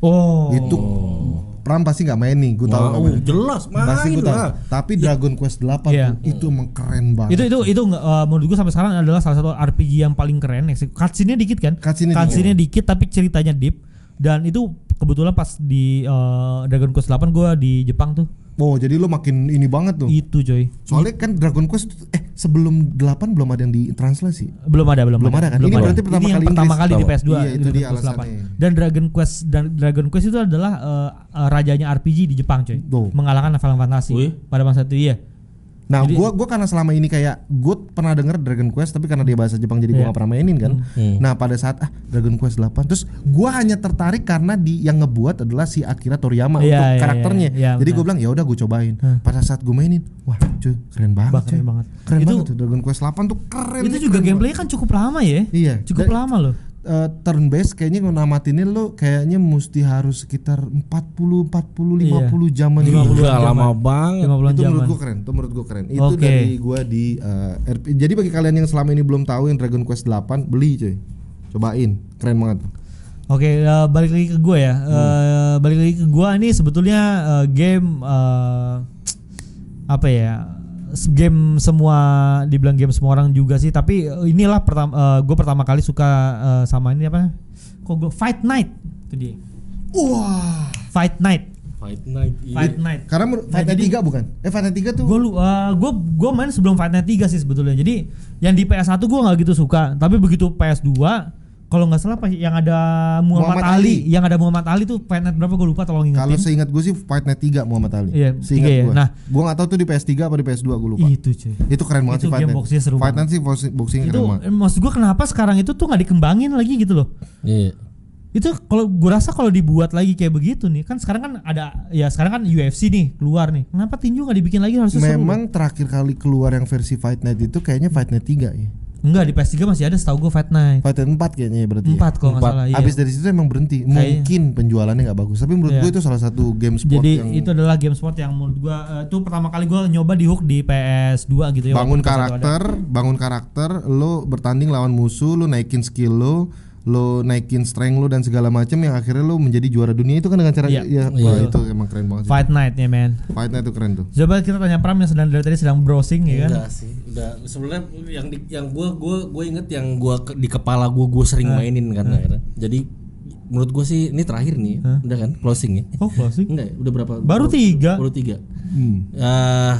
Oh. Itu Pram pasti nggak main nih, gue tahu Wow, main. jelas Pasti main gue tahu. Tapi Dragon Quest 8 Iya. tuh, itu emang keren banget. itu itu itu nggak, eh, menurut gue sampai sekarang adalah salah satu RPG yang paling keren. Cutscene-nya dikit kan? Cutscene-nya Cutscene-nya dikit tapi ceritanya deep dan itu kebetulan pas di eh, Dragon Quest 8 gue di Jepang tuh. Oh, jadi lo makin ini banget tuh. Itu coy. Soalnya kan Dragon Quest eh sebelum 8 belum ada yang ditranslasi. Belum ada, belum, Belum ada kan? Ini ada. berarti pertama Ini yang kali pertama Inggris. kali di Pertama. PS2 Iya, di itu dia Quest 8. alasannya. Dan Dragon Quest dan Dragon Quest itu adalah eh, eh, rajanya RPG di Jepang coy. Tuh. Mengalahkan Final Fantasy Wih. pada masa itu iya. Nah, Jadi- gua gua karena selama ini kayak gue pernah denger Dragon Quest tapi karena dia bahasa Jepang jadi Iya. gua gak pernah mainin kan. Hmm. Nah, pada saat ah Dragon Quest 8 terus gua hanya tertarik karena di yang ngebuat adalah si Akira Toriyama Iya, untuk iya, karakternya. iya, iya, jadi gue bilang ya udah gue cobain. Hmm. Pada saat gue mainin, wah cuy keren banget. Bah, cuy. keren banget. Keren Itu- banget tuh Dragon Quest 8 tuh keren. itu juga keren gameplaynya kan cukup lama ya. Iya. Cukup Dan- lama loh. Eh, turn based kayaknya namatinnya lo kayaknya mesti harus sekitar 40 40 50 jaman Iya. 50 gitu. Udah jaman. lama banget. 50 itu menurut jaman. gue keren, itu menurut gue keren. Itu Oke. dari gua di eh, RP. Jadi bagi kalian yang selama ini belum tahu yang Dragon Quest 8 beli coy. Cobain, keren banget. Oke, eh, balik lagi ke gue ya. Eh, balik lagi ke gue ini sebetulnya eh, game eh, apa ya? Game semua dibilang game semua orang juga sih, tapi eh, inilah pertama gue pertama kali suka eh, sama ini apa? Kok gue Fight Night itu dia. Wah. Fight Night. Fight Night. iya. Fight Night. Karena menurut Fight Night jadi- 3 bukan? Eh Fight Night 3 tuh Gue lu gue gue main sebelum Fight Night 3 sih sebetulnya. Jadi yang di PS1 gue nggak gitu suka, tapi begitu PS2 kalau nggak salah yang ada Muhammad, Muhammad Ali, Ali. yang ada Muhammad Ali tuh Fight Night berapa gue lupa tolong ingetin. kalau seingat gue sih Fight Night 3 Muhammad Ali. Iya, seingat tiga ya. gua. Nah. gua nggak tahu tuh di PS3 apa di PS2 gue lupa. Itu cuy. Itu keren banget Itu sih Fight game Night. boxnya seru Fight banget. Night sih boxing- Itu keren banget. eh, maksud gue kenapa sekarang itu tuh nggak dikembangin lagi gitu loh. Iya. Itu kalau gue rasa kalau dibuat lagi kayak begitu nih, kan sekarang kan ada ya sekarang kan UFC nih keluar nih. Kenapa tinju nggak dibikin lagi harusnya seru. Memang terakhir kali keluar yang versi Fight Night itu kayaknya Fight Night 3 ya. Enggak di PS3 masih ada setahu gue Fight Night. Fight Night 4 kayaknya ya berarti. ya. Empat kalau nggak Empat. salah. Iya. Abis dari situ emang berhenti. Mungkin penjualannya nggak bagus, tapi menurut Iya. gue itu salah satu game sport Jadi yang itu adalah game sport yang menurut gua eh, itu pertama kali gua nyoba di hook di PS2 gitu ya. bangun waktu PS1 ada. karakter, bangun karakter, lo bertanding lawan musuh, lo naikin skill lo, lo naikin strength lo dan segala macam yang akhirnya lo menjadi juara dunia itu kan dengan cara Iya. ya, Iya. wah, itu emang keren banget sih. Fight Night ya men. Fight Night itu keren tuh. Coba kita tanya Pram yang sedang dari tadi sedang browsing ya kan. Enggak sih, udah sebenarnya yang di, yang gua gua gua inget yang gua ke- di kepala gua gua sering mainin kan akhirnya. Jadi menurut gua sih ini terakhir nih, ya. udah kan closing ya. Oh closing. Enggak, ya? udah berapa? Baru berapa- tiga. Baru tiga. Hmm. Eh,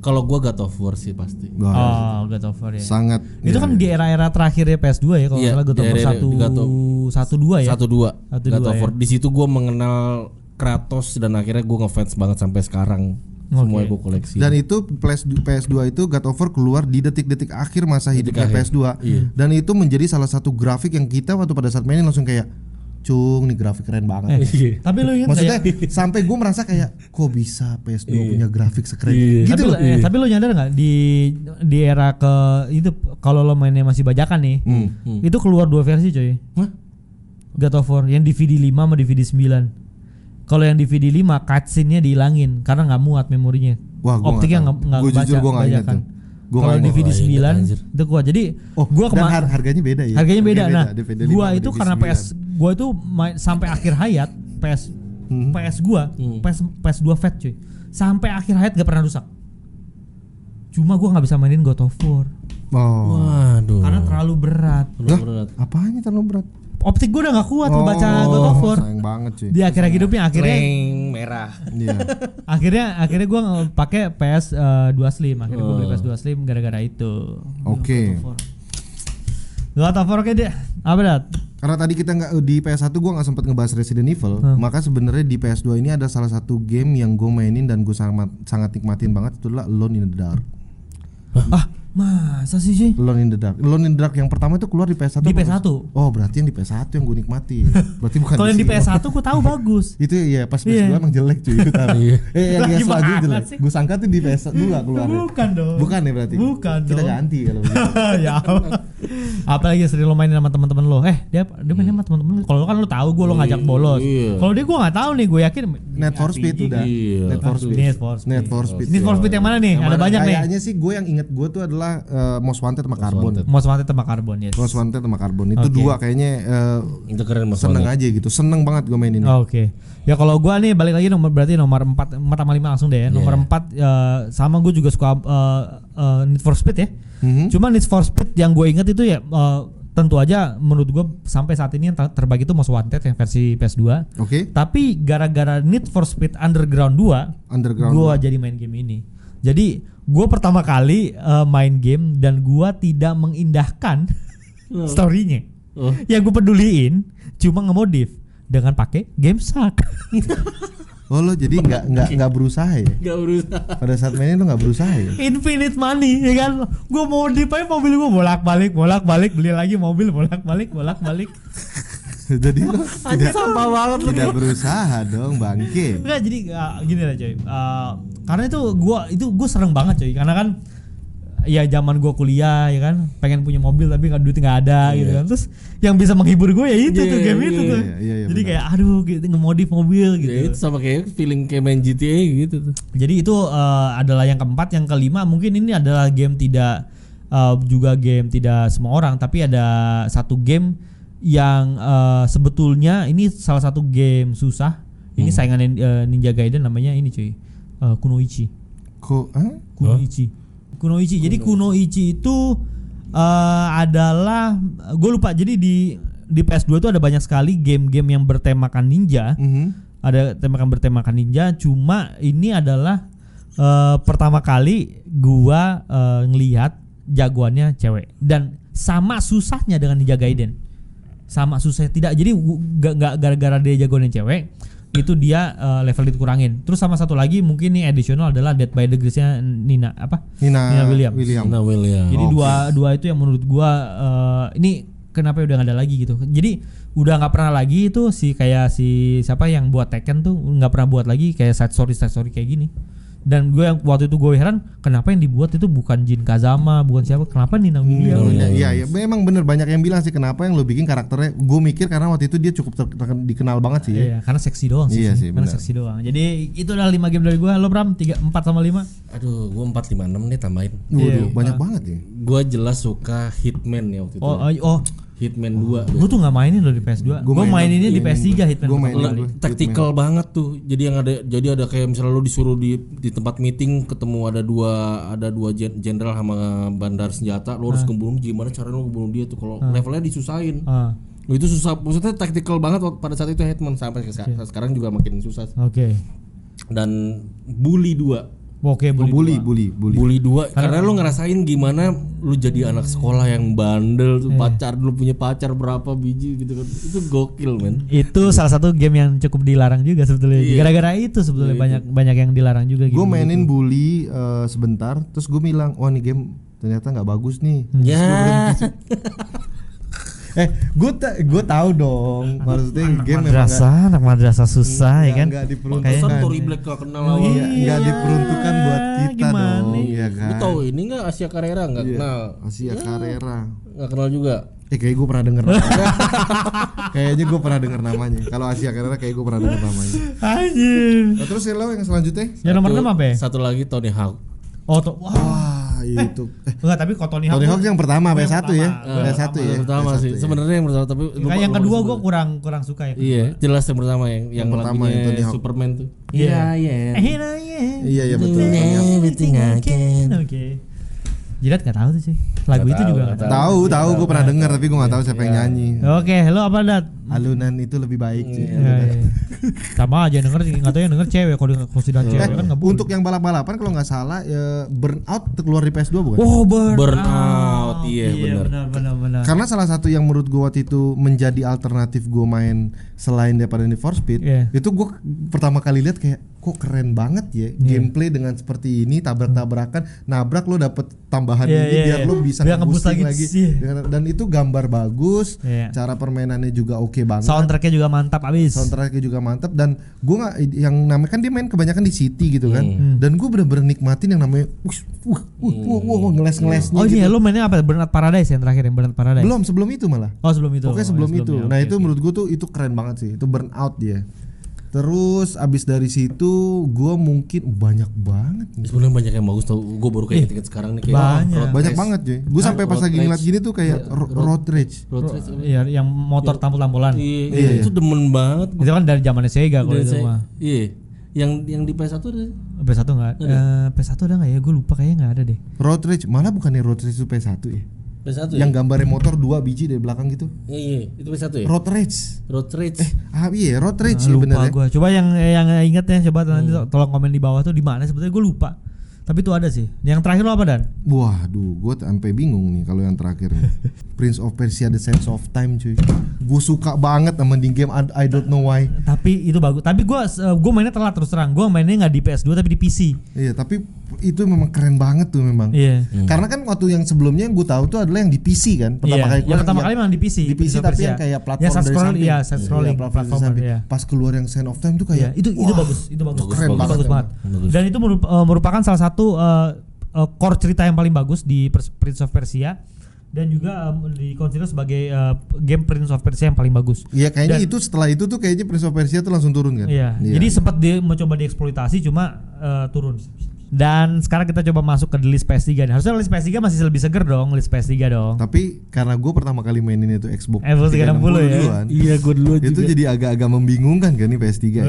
kalau gua God of War sih pasti. Wah, Oh, God of War ya. sangat Itu kan di era-era terakhir ya PS2 ya kalau nggak Iya, salah God of War satu God of- satu dua ya. Satu dua. Satu God dua, of ya. War. Di situ gua mengenal Kratos dan akhirnya gua ngefans banget sampai sekarang. Semua Oke. gua koleksi. Dan itu PS PS2 itu God of War keluar di detik-detik akhir masa hidupnya akhir. PS2. Iya. Dan itu menjadi salah satu grafik yang kita waktu pada saat mainin langsung kayak cung nih grafik keren banget. Eh, Iya. tapi lu ingat Maksudnya ya? sampai gue merasa kayak kok bisa PS2 punya grafik sekeren Iya. gitu tapi, loh. eh, tapi lu nyadar nggak di di era ke itu kalau lo mainnya masih bajakan nih, Hmm. itu keluar dua versi coy. Hah? God of War yang DVD 5 sama DVD 9. Kalau yang DVD 5 cutscene-nya dihilangin karena nggak muat memorinya. Wah, gua Optiknya nggak nggak Gua jujur baca gua nggak ingat tuh. Gua Kalau. DVD Gua nggak 9 ingat, anjir. itu gua. Jadi Oh, gua kemarin har- harganya beda ya. harganya beda. Nah, DVD gua 5 itu DVD karena 9. PS gua itu main sampai akhir hayat PS Hmm. PS gua PS PS2 Fat cuy. Sampai akhir hayat gak pernah rusak. Cuma gua nggak bisa mainin God of War Oh. Waduh. karena terlalu berat. Terlalu berat. apanya terlalu berat? Optik gua udah nggak kuat ngebaca Oh, God of War. Sayang banget cuy. Di akhir hidupnya akhirnya Kleng merah. Iya. akhirnya akhirnya gue pakai PS 2 Slim akhirnya gue beli Oh. PS 2 Slim gara-gara itu Oke. God of War oke deh apa dat Karena tadi kita nggak di PS1 gua nggak sempat ngebahas Resident Evil, Hmm. maka sebenarnya di PS2 ini ada salah satu game yang gue mainin dan gue sangat sangat nikmatin banget itu adalah Alone in the Dark. ah Masa sih cuy? Alone in the Dark. Alone in the Dark yang pertama itu keluar di PS1. Di apa? PS1. Oh, berarti yang di PS1 yang gue nikmati. Berarti bukan Kalau yang di sini. PS1 gue tahu bagus. Itu ya pas PS2 Iya. emang jelek cuy, gue tahu. Iya. eh, yang Lah, yang gimana selanjutnya jelek. sih? Gue sangka tuh di PS2 keluar. Bukan dong. Bukan ya berarti. Bukan Kita dong. ganti kalau begitu. ya Allah. Apalagi sering lo mainin sama teman-teman lo. Eh, dia dia mainin sama teman-teman. lo. Kalau lo kan lo tahu gue lo ngajak bolos. Iya. Kalau dia gue nggak tahu nih, gue yakin Need for Speed udah. Iya. Need for Speed. Need for Speed. Need for Speed. Need for Speed yang mana nih? Ada mana? banyak nih. Kayaknya sih gue yang inget gue tuh adalah eh, Most Wanted sama Carbon. Wanted. Most Wanted sama Carbon yes. Most Wanted sama Carbon. Itu Oke. dua kayaknya eh, Itu keren mas seneng Wanted. aja gitu. Seneng banget gue mainin. Oke. Ya kalau gua nih balik lagi nomor berarti nomor 4 4 sama 5 langsung deh ya. Nomor 4 eh, sama gue juga suka eh, eh, Need for Speed ya. Mhm. Cuma Need for Speed yang gue inget itu ya eh, tentu aja menurut gue sampai saat ini yang ter- terbaik itu Most Wanted yang versi PS2. Oke. Tapi gara-gara Need for Speed Underground 2 Underground. gua jadi main game ini. Jadi gue pertama kali eh, main game dan gua tidak mengindahkan storynya. Oh. Yang gue peduliin cuma ngemodif dengan pakai game Shark. Oh lo jadi nggak nggak nggak berusaha ya? Gak berusaha. Pada saat mainin lo nggak berusaha ya? Infinite money ya kan. Gue modif aja mobil gue bolak-balik, bolak-balik, beli lagi mobil bolak-balik, bolak-balik. jadi lo tidak sampah banget tidak berusaha dong bangke. Enggak jadi uh, gini lah coy. Uh, karena itu gua itu gue serem banget coy. Karena kan ya zaman gua kuliah ya kan pengen punya mobil tapi nggak duit nggak ada gitu kan. Terus yang bisa menghibur gue ya itu Iya, tuh game iya, itu tuh. iya, iya, jadi benar. kayak aduh gitu ngemodif mobil gitu. Ya, itu sama kayak feeling kayak main GTA gitu tuh. Jadi itu uh, adalah yang keempat, yang kelima mungkin ini adalah game tidak uh, juga game tidak semua orang, tapi ada satu game yang uh, sebetulnya ini salah satu game susah. Ini saingan uh, Ninja Gaiden namanya ini cuy, uh, Kunoichi. Kok? Hah? Kunoichi. Kunoichi. Jadi Kunoichi itu uh, adalah gue lupa. Jadi di di PS2 itu ada banyak sekali game-game yang bertemakan ninja Mhm. ada temakan bertemakan ninja cuma ini adalah eh, pertama kali gua eh, ngelihat jagoannya cewek dan sama susahnya dengan Ninja Gaiden sama susah tidak jadi nggak gara-gara dia jagoannya cewek itu dia eh, level dikurangin terus sama satu lagi mungkin nih additional adalah Dead by the Grace-nya Nina apa Nina, Nina Williams. William. Nah William. jadi dua dua itu yang menurut gua eh, ini kenapa udah nggak ada lagi gitu. Jadi udah nggak pernah lagi itu si kayak si siapa yang buat Tekken tuh nggak pernah buat lagi kayak side story side story kayak gini. Dan gue yang waktu itu gue heran kenapa yang dibuat itu bukan Jin Kazama, bukan siapa, kenapa Nina Williams? Iya, iya, iya. Memang bener banyak yang bilang sih kenapa yang lo bikin karakternya. Gue mikir karena waktu itu dia cukup ter- ter- dikenal banget sih ya. Iya, karena seksi doang sih. Iya sih, karena seksi doang. Jadi itu adalah 5 game dari gue. Lo Bram 3 4 sama 5? Aduh, gua 456 nih tambahin. Waduh, Iya. banyak banget ya. Gua jelas suka Hitman ya waktu itu. Oh, oh, oh. Hitman 2. gue tuh nggak mainin lo di PS2. Gue Gua main- maininnya di main- PS3 Hitman. gua pertama mainin kali. gua. Taktikal banget tuh. Jadi yang ada jadi ada kayak misalnya lu disuruh di di tempat meeting ketemu ada dua ada dua jenderal sama bandar senjata, lu harus kebunuh gimana cara lu ngebunuh dia tuh kalau levelnya disusahin. Ah, Itu susah, maksudnya taktikal banget pada saat itu Hitman sampai sekarang juga makin susah. Oke. Dan Bully 2 Oke, Oh, bully. bully, bully, bully. Bully 2 karena lu ngerasain gimana lu jadi anak sekolah yang bandel tuh pacar lu punya pacar berapa biji gitu kan. Itu gokil men. itu salah satu game yang cukup dilarang juga sebetulnya Iya. gara-gara itu sebetulnya banyak banyak yang dilarang juga Gue gitu mainin bully eh, sebentar, terus gue bilang, wah nih game ternyata nggak bagus nih. Ya. Eh, gue ta gue tahu dong, maksudnya game memang nggak- madrasah anak madrasah susah ya nggak- kan nggak diperuntukkan. Pantesan Tory Black gak kenal Oh, awal. Iya, nggak diperuntukkan buat kita gimana dong, ya Lu kan? tahu ini enggak Asia Carrera enggak kenal. Asia Carrera. Enggak kenal juga. Eh kayak gue pernah denger. Kayaknya gue pernah denger namanya. Kalau Asia Carrera kayak gue pernah denger namanya. anjir Nah, terus ya lo yang selanjutnya? yang nomor Satu- 6 apa ya Satu lagi Tony Hawk. oh wah Wah, itu. Eh, enggak tapi kalau Tony Hawk Tony Hawk yang pertama, yang PS1 ya. pertama. PS1 ya. Yang pertama PS1 sih. ya. Sebenarnya yang pertama tapi Kayak yang kedua gue kurang kurang suka ya Iya, jelas yang pertama yang yang, Yang pertama Tony Hawk. Superman tuh. Iya. iya. Eh, iya, iya. Iya, iya betul. Tony Hawk. Everything I can. Oke. Jidat nggak tahu tuh sih. Lagu Nggak itu tahu, juga nggak tahu. Tahu, tahu gue pernah denger tapi gue nggak tahu siapa yang nyanyi. Oke, lo apa dat? Alunan itu lebih baik sih. Ya, ya. Sama aja denger nggak tahu yang denger cewek kalau kalau sudah cewek Eh, kan nggak boleh. untuk yang balap-balapan kalau nggak salah ya, burnout keluar di PS2 bukan? Oh, burn, Burnout, iya, benar. benar. Karena salah satu yang menurut gue waktu itu menjadi alternatif gue main selain daripada Need for Speed, Iya. itu gue pertama kali lihat kayak kok keren banget ya gameplay dengan seperti ini tabrak-tabrakan, nabrak lo dapet tambahan Iya, ini iya, biar iya. lo bisa Biar nge-boost nge-boosting lagi. lagi, Iya. Dengan- dan itu gambar bagus, Iya. cara permainannya juga oke banget. Soundtracknya juga mantap abis. soundtracknya juga mantap dan gue nggak yang namanya kan dia main kebanyakan di city gitu kan Hmm. dan gue bener-bener nikmatin yang namanya wush, wuh, wuh, wuh, wuh, wuh, ngeles ngelesnya Oh gitu. iya, lo mainnya apa? Burnout Paradise yang terakhir yang Burnout Paradise. belum sebelum itu malah Oh sebelum itu. oke Oh, sebelum ya, itu ya, nah oke, itu menurut gue tuh itu keren banget sih itu burnout dia terus abis dari situ gue mungkin banyak banget. Sebenarnya banyak yang bagus tau. Gue baru kayak inget sekarang nih kayak Banyak. Road banyak Race. banget cuy gue sampai pas Road lagi Rage. ngeliat gini tuh kayak ro- road rage Road Race. Iya, yang motor tampul-tampulan. Iya, Iya, itu demen banget. Itu kan dari zamannya Sega kalau itu mah. Iya. Yang yang di PS1 ada PS1 enggak? Eh, PS1 ada enggak ya? Gue lupa kayaknya enggak ada deh. road rage malah bukannya road rage itu PS1 ya PS1 ya? yang gambarnya motor dua biji dari belakang gitu Iya, iya. Itu PS1 ya? road rage Road Rage. ah iya road rage Ah, ya lupa bener ya gua. Coba yang yang inget ya, coba nanti to- tolong komen di bawah tuh di mana sebetulnya gue lupa. Tapi itu ada sih. Yang terakhir lo apa dan? Waduh, gue sampai bingung nih kalau yang terakhir. Prince of Persia: The Sands of Time, cuy. Gue suka banget sama di game I, I don't know why. Tapi itu bagus. Tapi gue gue mainnya telat terus terang. Gue mainnya nggak di PS2 tapi di PC. Iya, tapi itu memang keren banget tuh memang. Iya. Karena kan waktu yang sebelumnya yang gue tahu tuh adalah yang di PC kan. Pertama Iya, kali yang pertama kali memang di PC. Di PC tapi Persia. yang kayak platform side dari scroll, samping. iya, side scrolling, platform dari platformer, samping. iya. Pas keluar yang Sand of Time tuh kayak Iya, itu itu bagus, itu bagus. Bagus, Keren Itu banget bagus banget. Bagus. Dan itu eh, merupakan salah satu eh, eh, core cerita yang paling bagus di Prince of Persia dan juga em, dikonsider sebagai eh, game Prince of Persia yang paling bagus. Iya kayaknya Dan- itu setelah itu tuh kayaknya Prince of Persia tuh langsung turun kan. Iya. Jadi sempat dia mencoba dieksploitasi cuma eh, turun. Dan sekarang kita coba masuk ke list PS3 nih. Harusnya list PS3 masih lebih seger dong, list PS3 dong. Tapi karena gue pertama kali mainin itu Xbox Xbox 360 ya. duluan, Iya, gue dulu itu jadi agak-agak membingungkan kan nih PS3 ya.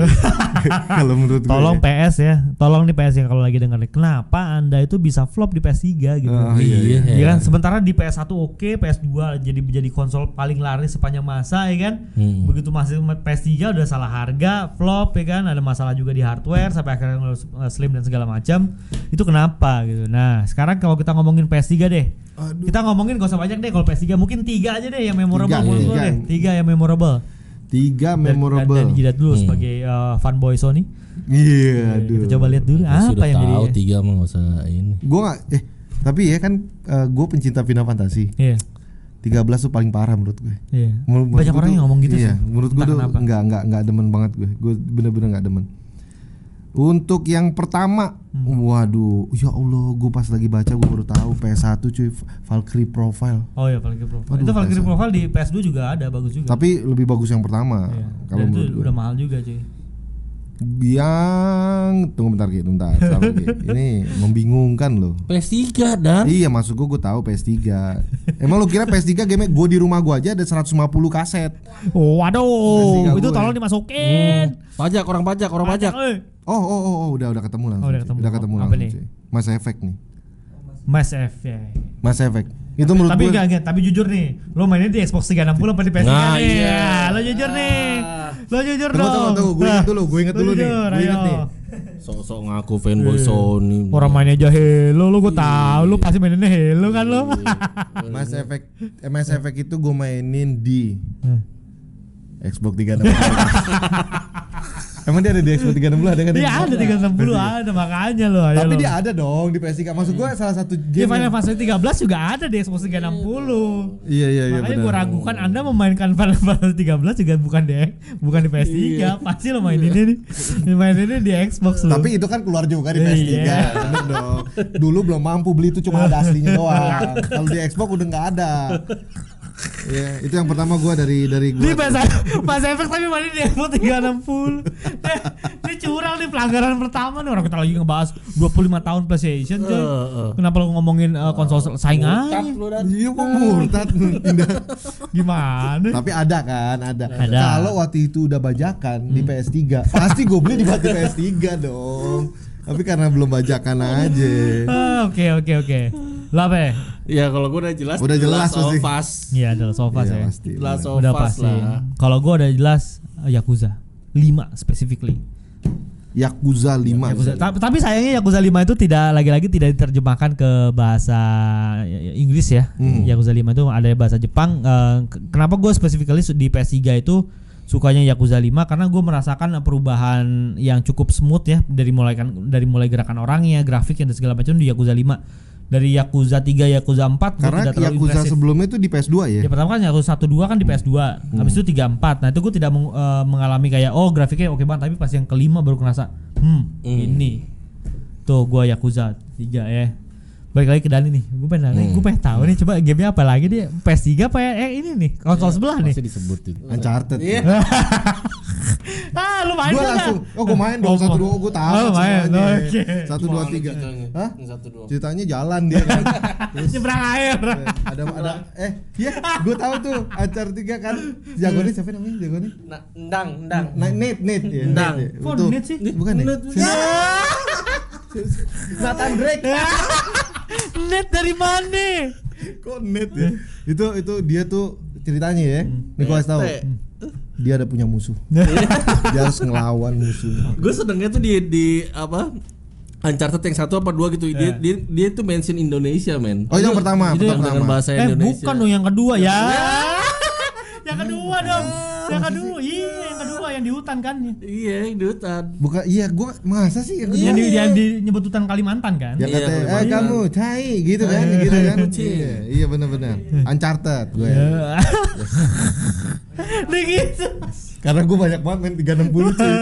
kalau menurut gue Tolong ya. PS ya, tolong nih PS yang kalau lagi denger nih, kenapa anda itu bisa flop di PS3 gitu? Oh, iya, iya. Ya kan sementara di PS1 oke, PS2 jadi jadi konsol paling laris sepanjang masa ya kan. Hmm. Begitu masih PS3 udah salah harga, flop ya kan, ada masalah juga di hardware sampai akhirnya eh, slim dan segala macam. Itu kenapa gitu. Nah, sekarang kalau kita ngomongin PS3 deh. Aduh. Kita ngomongin gak usah banyak deh kalau PS3, mungkin tiga aja deh yang memorable Tiga, menurut tiga. gua deh. Tiga yang memorable. Tiga Dan- memorable. Dan, dan jidat dulu Hmm. sebagai eh, fanboy Sony. Iya, aduh. Kita coba lihat dulu apa sudah yang tahu jadi. tiga mah nggak usah ini. Gue nggak eh tapi ya kan gue pencinta Final Fantasy. Iya. 13 tuh paling parah menurut gue. Iya. Menurut- menurut Banyak gua orang tuh- yang ngomong gitu iya, sih. menurut gue tuh nggak nggak nggak demen banget gue. Gue bener-bener nggak demen. Untuk yang pertama, Hmm. waduh, ya Allah, gue pas lagi baca gue baru tahu PS1 cuy Valkyrie Profile. Oh iya Valkyrie Profile. Waduh, itu Valkyrie PS1. Profile di PS2 juga ada bagus juga. Tapi lebih bagus yang pertama Iya. kalau itu udah mahal juga cuy. Yang tunggu bentar Ki, bentar. sabar. Ini membingungkan loh. PS3 dan Iya maksud gue gue tahu PS3 Emang lu kira PS3 game gue di rumah gue aja ada 150 kaset Oh, waduh, PS3 itu gue. tolong dimasukin. pajak orang pajak orang pajak. Eh. Oh oh oh, oh udah udah ketemu langsung Oh, udah cuy. ketemu. Udah ketemu Apa langsung nih? cuy. Mass Effect nih Mass F ya. Mass Effect Itu menurut tapi gue enggak, enggak, tapi jujur nih, lo mainnya di Xbox 360 apa di PS3 Nah, nih? iya. Ya, Lo jujur nih. Lo jujur Tunggu, dong. tunggu, tunggu. Gue inget dulu, gue inget lo dulu nih. jujur, Gue inget nih. Sok-sok ngaku fanboy Sony. Orang mainnya aja Halo, lo gue tahu lo pasti mainnya Halo kan lo. Mass Effect eh, Mass Effect itu gue mainin di Hmm. Xbox 360 Emang dia ada di Xbox 360 ada kan? Iya ada 360 ada makanya lo. ayo Tapi dia ada dong di PS3 Maksud gue salah satu Di game Final yang- Fantasy 13 juga ada di Xbox 360. Iya iya iya Makanya gue ragukan Anda memainkan Final Fantasy 13 juga bukan di bukan di PS3, Pasti lo main ini nih. main ini di Xbox lo. Tapi itu kan keluar juga di PS3 Iya. bener dong. Dulu belum mampu beli itu cuma ada aslinya doang. Kalau di Xbox udah nggak ada. Iya, itu yang pertama gua dari dari gua. Mas, Mas Efek tapi main di Xbox 360 Eh, Ini curang nih pelanggaran pertama nih Orang kita lagi ngebahas 25 tahun PlayStation coy Eh, eh. Kenapa lo ngomongin eh, konsol saingan lu dan. Iya kok murtad pindah. Gimana? Tapi ada kan, ada. Ada. Hmm. Kalau waktu itu udah bajakan di PS3, pasti gue beli di di PS3 dong. Tapi karena belum bajakan aja. Ah, Oke oke oke Lah apa ya? Ya kalau gue udah jelas Udah jelas pasti. Us. Iya, adalah sofa Iya, ya. pasti. Last of Udah pasti. lah. Kalau gua udah jelas Yakuza 5 specifically. Yakuza 5. Yakuza. Ta- Tapi sayangnya Yakuza 5 itu tidak lagi-lagi tidak diterjemahkan ke bahasa ya- ya, Inggris ya. Hmm. Yakuza 5 itu ada bahasa Jepang. Eh, ke- kenapa gue specifically di PS3 itu sukanya Yakuza 5 karena gue merasakan perubahan yang cukup smooth ya dari mulai kan dari mulai gerakan orangnya, grafiknya dan segala macam di Yakuza 5. Dari Yakuza 3, Yakuza 4 gua Karena tidak terlalu Yakuza impresif. sebelumnya itu di PS2 ya. Ya pertama kan Yakuza 1 2 kan di PS2. Habis itu 3 4. Nah, itu gue tidak meng- eh, mengalami kayak oh grafiknya oke banget tapi pas yang kelima baru ngerasa hmm, ini. Tuh gua Yakuza 3 ya. Balik lagi ke Dani nih. Gue pengen nanya, gue pengen tahu nih coba gamenya apa lagi dia PS3 apa ya? Eh ini nih, konsol sebelah nih. Masih disebutin. Uncharted. Iya. ah, lu main Gue langsung, oh gue main dong satu dua gue tahu oh, main. Oke. Satu dua tiga. ceritanya? Hah? Satu dua. Ceritanya jalan dia kan. Nyebrang air. ada ada eh iya gue tahu tuh Uncharted 3 kan jagonya siapa namanya jagonya Nah, ndang, ndang. nah, Nate Nate ya Ndang. Nate. Kok Itu- Nate sih? bukan Nate. Nathan Drake Net dari mana? kok Nate ya itu itu dia tuh ceritanya ya nih gue kasih tahu Nate. Dia ada punya musuh dia harus ngelawan musuhnya Gue senengnya tuh di di apa? Uncharted yang satu apa dua gitu. Dia dia dia tuh mention Indonesia, men. oh yang pertama itu pertama dengan bahasa Eh Indonesia. bukan dong yang kedua ya. yang kedua dong. Yang kedua, iya yang yang di hutan kan. Iya, di hutan. bukan iya gue masa sih yang Yang di, yang di nyebut hutan Kalimantan kan. yang Iya, katanya eh Kalimantan. kamu cai gitu kan gitu kan iya iya benar-benar Uncharted gue Ya. Nih gitu. karena gue banyak banget main 360 cuy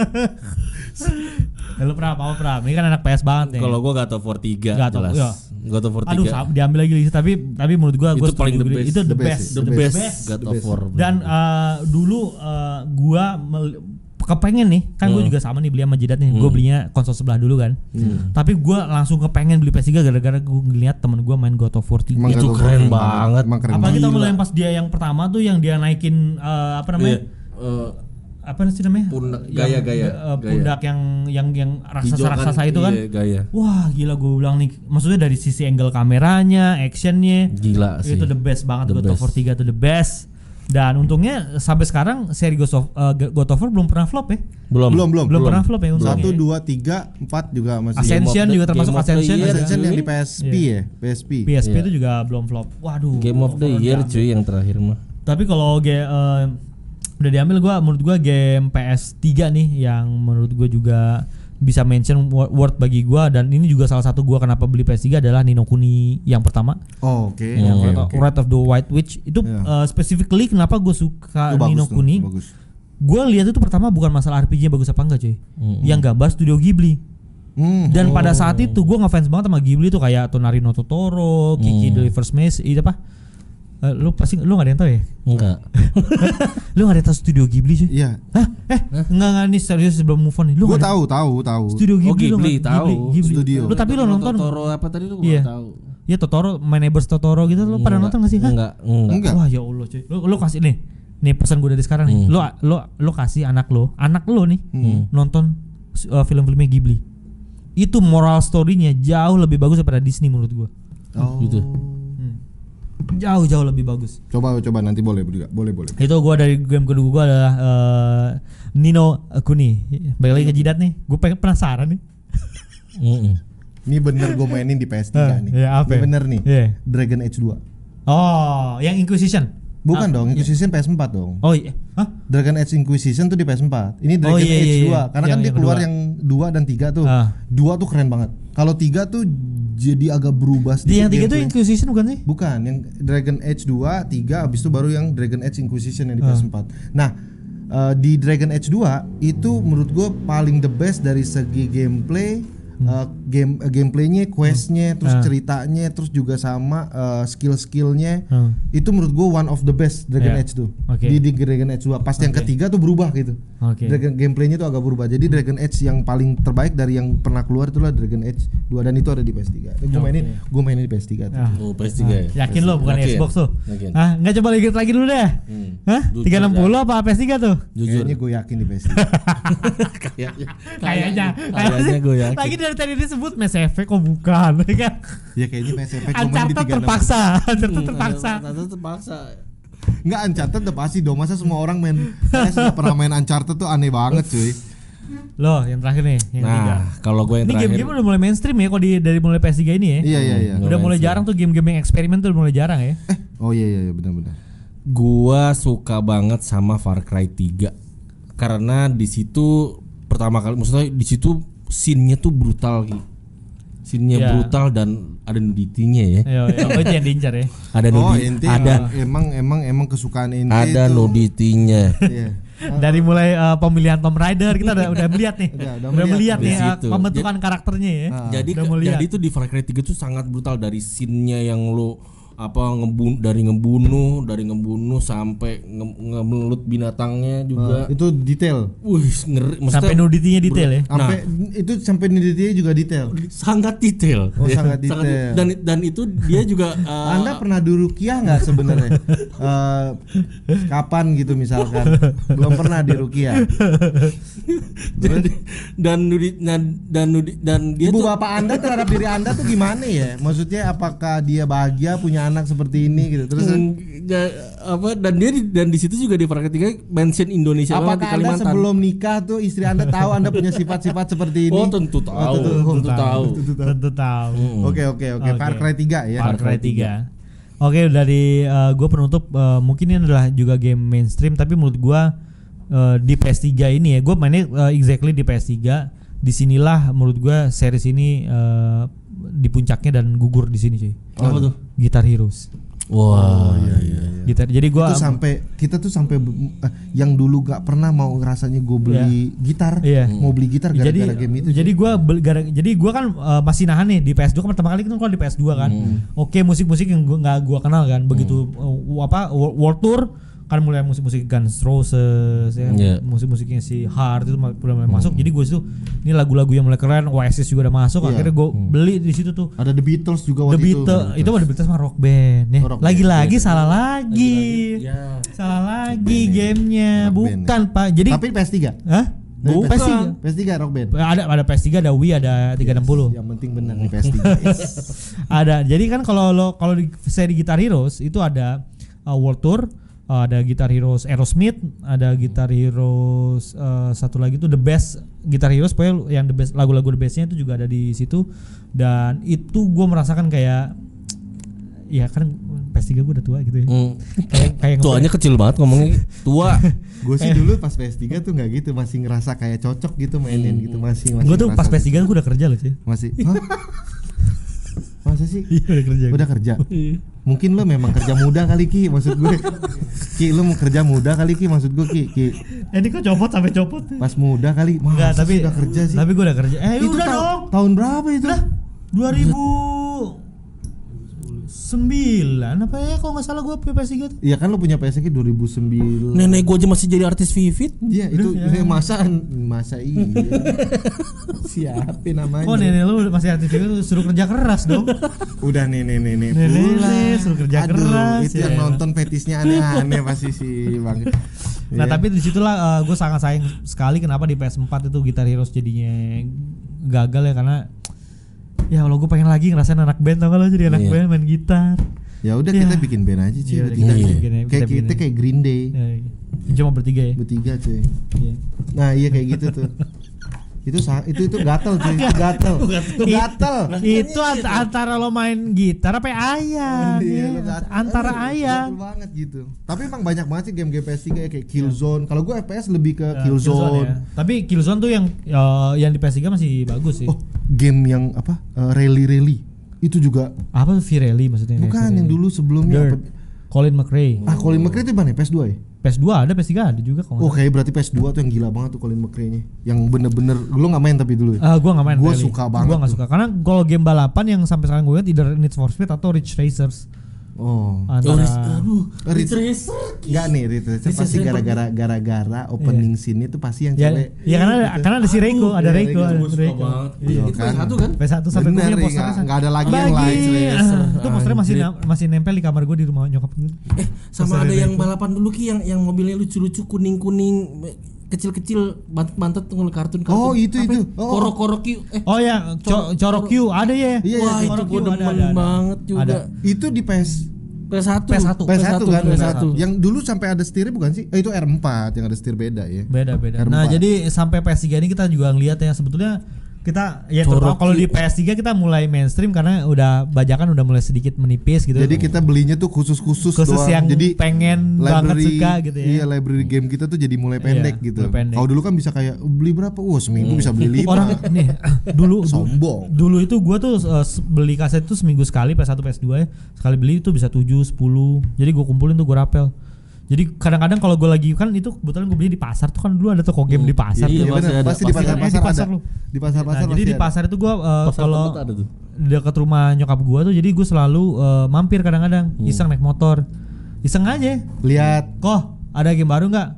lu pernah apa pernah? Ini kan anak PS banget nih. Kalau gua God of War 3 God of- jelas. iya. God of War 3. Aduh, diambil lagi lagi tapi tapi menurut gua gua Itu paling the best. Itu the, The best the the best, best. God of. War. Dan eh, dulu eh, gua kepengen nih kan Hmm. gue juga sama nih beli sama Jidat nih gue belinya konsol sebelah dulu kan Hmm. tapi gua langsung kepengen beli PS3 gara-gara gue ngeliat temen gua main God of War 3 Emang Itu keren keren banget. emang keren apalagi tau yang pas dia yang pertama tuh yang dia naikin eh, apa namanya Iya. Eh, apa sih namanya Pundak- gaya-gaya, eh, gaya. pundak yang yang yang hijau kan, raksasa-raksasa itu kan iya, gaya. wah gila gue bilang nih maksudnya dari sisi angle kameranya actionnya Gila sih. itu the best banget The God of War best. 3 itu the best dan untungnya sampai sekarang seri God of, eh, God of War belum pernah flop ya Belum. belum belum belum pernah flop ya untungnya satu dua tiga empat juga masih Ascension juga the- termasuk Ascension Year. juga. Ascension yang di Iya. PSP ya PSP PSP Iya. itu juga belum flop waduh Game of the Year diambil. cuy yang terakhir mah. Tapi kalau ge- eh, udah diambil gua menurut gua game PS3 nih yang menurut gua juga bisa mention wo- worth bagi gua dan ini juga salah satu gua kenapa beli PS3 adalah Nino Kuni yang pertama. Oh oke. Yang oke Wrath of- oke. Wrath of the White Witch. Itu Iya. eh, specifically kenapa gue suka Itu bagus Nino tuh, Kuni? bagus. Gue lihat itu pertama bukan masalah RPG bagus apa enggak cuy. Yang gambar studio Ghibli. Hmm. dan pada saat itu gue ngefans banget sama Ghibli tuh kayak Tonari no Totoro, Kiki Delivers Maze, itu apa? Eh, lu pasti lu gak ada yang tahu ya? Enggak. lu gak ada yang tahu studio Ghibli cuy? Iya. Hah? Eh, enggak enggak nih serius sebelum move on nih. Lu ada tahu tahu tahu. studio Ghibli, Oh, lu Ghibli, nggak- tahu. Ghibli. Studio. Lu tapi lu nonton Totoro apa tadi lu Iya. gua tahu. Ya Totoro, My Neighbors Totoro gitu lu pada nonton gak sih? Hah? Enggak, enggak. Enggak. Wah ya Allah cuy. Lu, lu kasih nih. Nih pesan gue dari sekarang nih. Lu lu lu kasih anak lu, anak lu nih nonton uh, film-filmnya Ghibli. Itu moral story-nya jauh lebih bagus daripada Disney menurut gua. Oh. Gitu. Jauh jauh lebih bagus. Coba coba nanti boleh juga. Boleh boleh. Itu gua dari game kedua gua adalah uh, Nino Kuni. Balik lagi ke Jidat nih. Gue pengen penasaran nih. Ini bener gue mainin di PS3 Ah, nih. iya, apa Ini ya? bener nih. Iya. Dragon Age 2. Oh, yang Inquisition. Bukan dong, Inquisition PS4 dong. Oh iya. Hah? Dragon Age Inquisition tuh di PS4. Ini Dragon Oh, iya, Age iya, 2 iya. karena Yang- kan dia yang keluar kedua. yang 2 dan 3 tuh. Ah. 2 tuh keren banget. Kalau 3 tuh jadi agak berubah Di yang tiga itu. Inquisition bukan sih? Bukan, yang Dragon Age 2, 3 habis itu baru yang Dragon Age Inquisition yang di Ah. PS4. Nah, eh, di Dragon Age 2 itu menurut gue paling the best dari segi gameplay, eh, game eh, gameplaynya, questnya, terus Ah. ceritanya, terus juga sama eh, skill-skillnya. Hmm. Itu menurut gue one of the best Dragon Iya. Age tuh. Oke. Di, di Dragon Age 2. Pas yang Oke. ketiga tuh berubah gitu. Oke. Dragon gameplaynya tuh agak berubah. Jadi Dragon Age yang paling terbaik dari yang pernah keluar itulah Dragon Age 2 dan itu ada di PS3. Gue Oke. mainin, gue mainin di PS3 tuh. Ah. Oh, PS3 ya. Yakin lo bukan Yakin? Xbox tuh? Yakin. Hah? Nggak coba lagi lagi dulu deh. Hmm. Hah? Jujur 360 apa PS3 tuh? Jujur. Kayaknya gue yakin di PS3. Kayaknya. Kayaknya. Kayaknya gue yakin. Lagi dari tadi disebut Mass Effect kok bukan kan? Ya kayaknya Mass Effect cuma di Uncharted 36. terpaksa, Uncharted terpaksa. Terpaksa. terpaksa. Enggak Uncharted udah pasti dong masa semua orang main saya sudah pernah main Uncharted tuh aneh banget cuy. Loh, yang terakhir nih, yang ketiga. Nah, kalau gue yang Ini terakhir game-game udah mulai mainstream ya kok di dari mulai PS3 ini ya. Iya iya iya. Udah mulai jarang tuh game-game yang eksperimen tuh udah mulai jarang ya. Eh, oh iya iya iya benar-benar. Gua suka banget sama Far Cry 3 karena di situ pertama kali maksudnya di situ scene-nya tuh brutal Ki. Scene-nya Iya. brutal dan ada nuditinya ya. Ya, oh, itu yang diincar ya. Ada Oh, nudi ente ada emang emang emang kesukaan ente ada itu. nuditinya. Iya. Dari mulai uh, pemilihan Tom Raider kita udah udah melihat nih. Udah, udah Udah, melihat nih uh, situ. pembentukan karakternya ya. jadi udah jadi itu di Far Cry 3 tuh sangat brutal dari scene-nya yang lo apa ngebun dari ngebunuh dari ngebunuh sampai nge- ngemelut binatangnya juga. Itu detail. Wih, ngeri maksudnya Sampai nuditinya detail ya. Sampai itu sampai nuditinya juga detail. sangat detail. Oh, sangat detail. dan dan itu dia juga uh, Anda pernah di Rukiah nggak sebenarnya? Eh, kapan gitu misalkan? Belum pernah di Rukiah. dan dan nudi dan dan nudi dan dia Ibu tuh bapak Anda terhadap diri Anda tuh gimana ya? Maksudnya apakah dia bahagia punya anak seperti ini gitu? Terus mm, ja- apa dan dia di, dan di situ juga di Far Cry 3 mention Indonesia banget di apakah Anda Kalimantan. sebelum nikah tuh istri Anda tahu Anda punya sifat-sifat seperti ini? Oh, tentu tahu, tentu tahu. Tentu tahu. Oke oke oke. Far Cry 3 ya. Far Cry 3. Oke, dari uh, gue penutup uh, mungkin ini adalah juga game mainstream tapi menurut gue uh, di PS3 ini ya, gue mainnya uh, exactly di PS3. Di sinilah menurut gue series ini uh, di puncaknya dan gugur di sini cuy. Apa tuh? Guitar Heroes. Wah, iya iya. Gitar. Jadi gue itu sampai kita tuh sampai eh, yang dulu gak pernah mau rasanya gue beli gitar, Iya. mau beli gitar jadi gara-gara game itu. jadi gue gara jadi gue kan uh, masih nahan nih di PS2 kan pertama kali kan kalau di PS2 kan oke musik-musik yang gua nggak gue kenal kan begitu uh, apa wo- World Tour kan mulai musik-musik Guns N' Roses ya Iya. musik-musiknya si Hard itu udah mulai masuk jadi gue situ ini lagu-lagu yang mulai keren Oasis juga udah masuk Iya. akhirnya gue beli di situ tuh Ada The Beatles juga The waktu itu. Beatles itu ada Beatles sama rock band ya lagi-lagi salah lagi Ya. salah lagi gamenya Rock band bukan pak jadi Tapi PS3. Hah? Bukan. PS3 PS3 Rock Band. ada ada PS3 ada Wii ada 360 Yang penting benar nih PS3. Yes. ada jadi kan kalau lo kalau di seri Guitar Heroes itu ada uh, World Tour uh, ada Guitar Heroes Aerosmith ada Guitar Heroes uh, satu lagi itu The Best Guitar Heroes pokoknya yang the best lagu-lagu the bestnya itu juga ada di situ dan itu gue merasakan kayak ya kan PS3 gue udah tua gitu ya Hmm. kayak kayak Tuanya kecil banget ngomongnya. Tua. gue sih dulu pas PS3 tuh nggak gitu, masih ngerasa kayak cocok gitu mainin gitu masih masih. gue tuh pas ngerasa- PS3 gue udah kerja loh sih masih. Hah? Masa sih? iya udah kerja Udah kerja. Mungkin lo memang kerja muda kali Ki, maksud gue. Ki lo mau kerja muda kali Ki, maksud gue Ki. Ki eh, ini kok copot sampai copot pas muda kali. Enggak, Masa tapi sih udah kerja sih. Tapi gue udah kerja. Eh, itu udah ta- dong. Tahun berapa itu? 2009 apa ya kalau nggak salah gue PS3 tuh. Iya kan lo punya PS3 2009. Nenek gua aja masih jadi artis Vivid. Iya itu ya. masa masa iya. Siapin namanya. Kok nenek lu masih juga tuh suruh kerja keras dong. Udah nih nih nih nih Nenek, pulang. nenek, suruh kerja Aduh, keras, Itu ya. yang nonton fetisnya aneh-aneh pasti si Bang. Nah Iya. tapi di situlah gue sangat sayang sekali kenapa di PS4 itu Guitar Heroes jadinya gagal ya karena ya kalau gue pengen lagi ngerasain anak band tau gak lo jadi anak Iya. band main gitar. Ya udah Iya. kita bikin band aja Iya, bertiga. kita cuy. bikin- kita Kayak kita aja. kayak Green Day Eh, cuma bertiga ya. bertiga cuy. Iya. Nah iya kayak gitu tuh. itu sa- itu itu gatel cuy, itu gatel. Itu gatel. itu ant- antara lo main gitar apa ayah Iya, ya. antara Aduh, ayah gatel banget gitu. Tapi emang banyak banget sih game-game PS3 ya, kayak Killzone. Kalau gue FPS lebih ke Ya, Killzone. ya. tapi Killzone tuh yang ya, yang di PS3 masih bagus sih Oh, game yang apa? Uh, rally rally. Itu juga apa Virelli maksudnya bukan yang dulu sebelumnya? Colin McRae Ah, Colin McRae itu mana? PS2 ya? PS2 ada PS3 ada juga kalau Oh, kayak berarti PS2 tuh yang gila banget tuh Colin McRae-nya. Yang bener-bener lu nggak main tapi dulu. ya? Ah, gua nggak main Gua Rally. suka banget Gua nggak tuh. suka karena kalau game balapan yang sampai sekarang gue lihat either Need for Speed atau Ridge Racers. Oh. Antara aduh, Ridge- Racer. Enggak nih, itu pasti gara-gara gara-gara opening scene itu pasti yang ya, cewek. ya karena ada, karena ada si Reiko, ada iya, Reiko, ada Reiko. Gua suka Reiko. Iya, Itu kan? satu kan? PS1 sampai gue iya, posternya. nggak- nggak ada lagi yang lain. Itu posternya masih masih nempel di kamar gue di rumah nyokap gue. Eh, sama ada yang balapan dulu Ki yang yang mobilnya lucu-lucu kuning-kuning kecil-kecil tuh ngeliat kartun kartun. Oh, itu, Apa itu. ya? Oh. Korok-korok Q. Eh, Oh ya, co Corok Q ada ya? Iya, wah iya, itu Korok gue demen ada, ada. banget juga. Ada. Itu di PS PS1. PS1. PS1 kan PS1. Yang dulu sampai ada setirnya bukan sih? Eh, itu R4 yang ada setir beda ya. Beda beda. R4. Nah, jadi sampai PS3 ini kita juga ngelihat ya sebetulnya kita ya terutama kalau di PS3 kita mulai mainstream karena udah bajakan udah mulai sedikit menipis gitu. Jadi kita belinya tuh khusus-khusus khusus doang. yang jadi pengen banget suka gitu ya. Iya, library game kita tuh jadi mulai pendek Iya, gitu. Kalau dulu kan bisa kayak beli berapa? Wah, seminggu bisa beli lima. Orang nih dulu Sombong. dulu itu gua tuh uh, beli kaset itu seminggu sekali PS1 PS2 ya. Sekali beli itu bisa 7 10. Jadi gua kumpulin tuh gua rapel. Jadi kadang-kadang kalau gue lagi kan itu kebetulan gue beli di pasar tuh kan dulu ada toko game di pasar Iya, tuh. Pasti di Pasti ada. pasar-pasar Di pasar ada. lu. Di pasar-pasar Nah, jadi di pasar itu gua uh, Pasar kalau dekat rumah nyokap gua tuh jadi gue selalu uh, mampir kadang-kadang Hmm. iseng naik motor. Iseng aja. lihat Kok ada game baru nggak?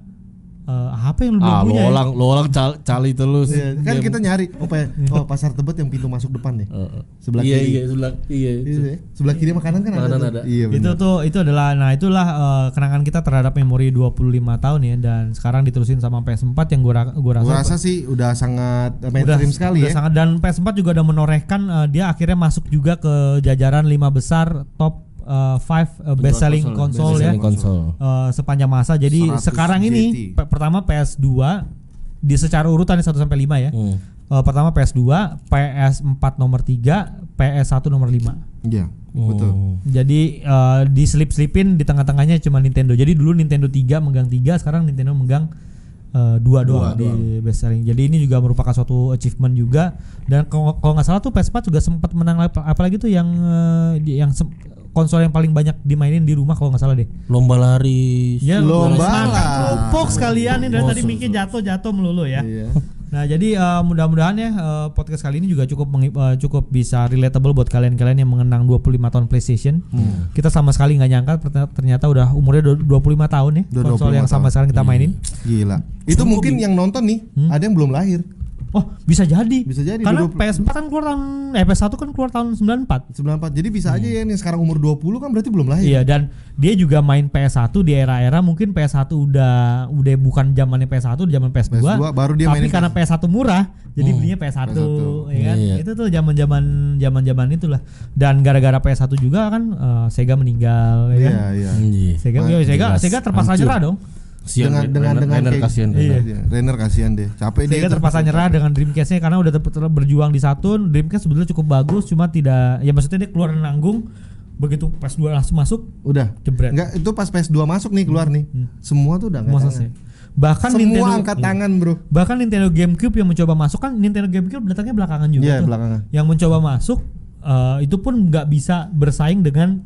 Eh, apa yang lu belum Ah, lo punya? ya? orang lo orang cal- cali terus. Iya, kan kita nyari oh, pa- oh pasar tebet yang pintu masuk depan nih. Heeh. Sebelah iya, kiri. Iya, sebelah iya. Iya. Sebelah kiri makanan kan Makanan ada. ada. tuh. Iya itu benar. tuh itu adalah nah itulah eh, kenangan kita terhadap memori 25 tahun ya dan sekarang diterusin sama PS4 yang gua ra- gua rasa, Gua rasa sih udah sangat mainstream sekali udah ya. sangat dan PS4 juga udah menorehkan eh, dia akhirnya masuk juga ke jajaran lima besar top 5 best selling console ya console. eh, sepanjang masa. Jadi 100 sekarang ini pertama PS2 di secara urutan 1 sampai 5 ya. Hmm. Eh, pertama PS2, PS4 nomor 3, PS1 nomor 5. Iya, betul. Hmm. Jadi eh, diselip-selipin di tengah-tengahnya cuma Nintendo. Jadi dulu Nintendo 3 megang 3, sekarang Nintendo megang eh, dua doang di best selling. Jadi ini juga merupakan suatu achievement juga. Dan kalau nggak salah tuh PS4 juga sempat menang apa- apalagi tuh yang di- yang konsol yang paling banyak dimainin di rumah kalau nggak salah deh. Lomba lari. Ya Lomba lah. kerupuk sekalian nih dari tadi mikir jatuh-jatuh melulu ya. Iya. Nah jadi eh, mudah-mudahan ya eh, podcast kali ini juga cukup eh, cukup bisa relatable buat kalian-kalian yang mengenang 25 tahun PlayStation. Hmm. Kita sama sekali nggak nyangka ternyata- udah umurnya du- 25 tahun ya Udah konsol 25 yang sama tahun. sekarang kita mainin. Gila. Itu mungkin yang nonton nih ada yang belum lahir. Oh bisa jadi. Bisa jadi, Karena 20 PS4 kan keluar tahun eh PS1 kan keluar tahun 94. 94. Jadi bisa aja ya yang sekarang umur 20 kan berarti belum lahir. Iya dan dia juga main PS1 di era-era mungkin PS1 udah udah bukan zamannya PS1, udah zaman PS2. PS2, baru dia tapi karena PS1 murah, jadi belinya PS1, PS1. ya kan? Iya. Itu tuh zaman-zaman zaman-zaman itulah. Dan gara-gara PS1 juga kan eh, Sega meninggal, ya kan? Iya, iya. Iya. Sega, Ma- ya, Sega, jelas. Sega terpaksa nyerah dong. Sian, dengan dengan Rainer- dengan Rainer kasihan. Iya. Iya. Rainer kasihan deh. Capek dia. Sega tuh. terpaksa nyerah dengan Dreamcast-nya karena udah berjuang di Saturn. Dreamcast sebetulnya cukup bagus, cuma tidak, ya maksudnya dia keluar nanggung. Begitu PS2 langsung masuk, Udah. jebret. Enggak, itu pas PS2 masuk nih keluar nih. Semua tuh udah angkat Masa tangan. sih? Bahkan Semua Nintendo angkat tangan, Bro. bahkan Nintendo GameCube yang mencoba masuk kan Nintendo GameCube datangnya belakangan juga Iya, tuh. belakangan. Yang mencoba masuk eh, itu pun nggak bisa bersaing dengan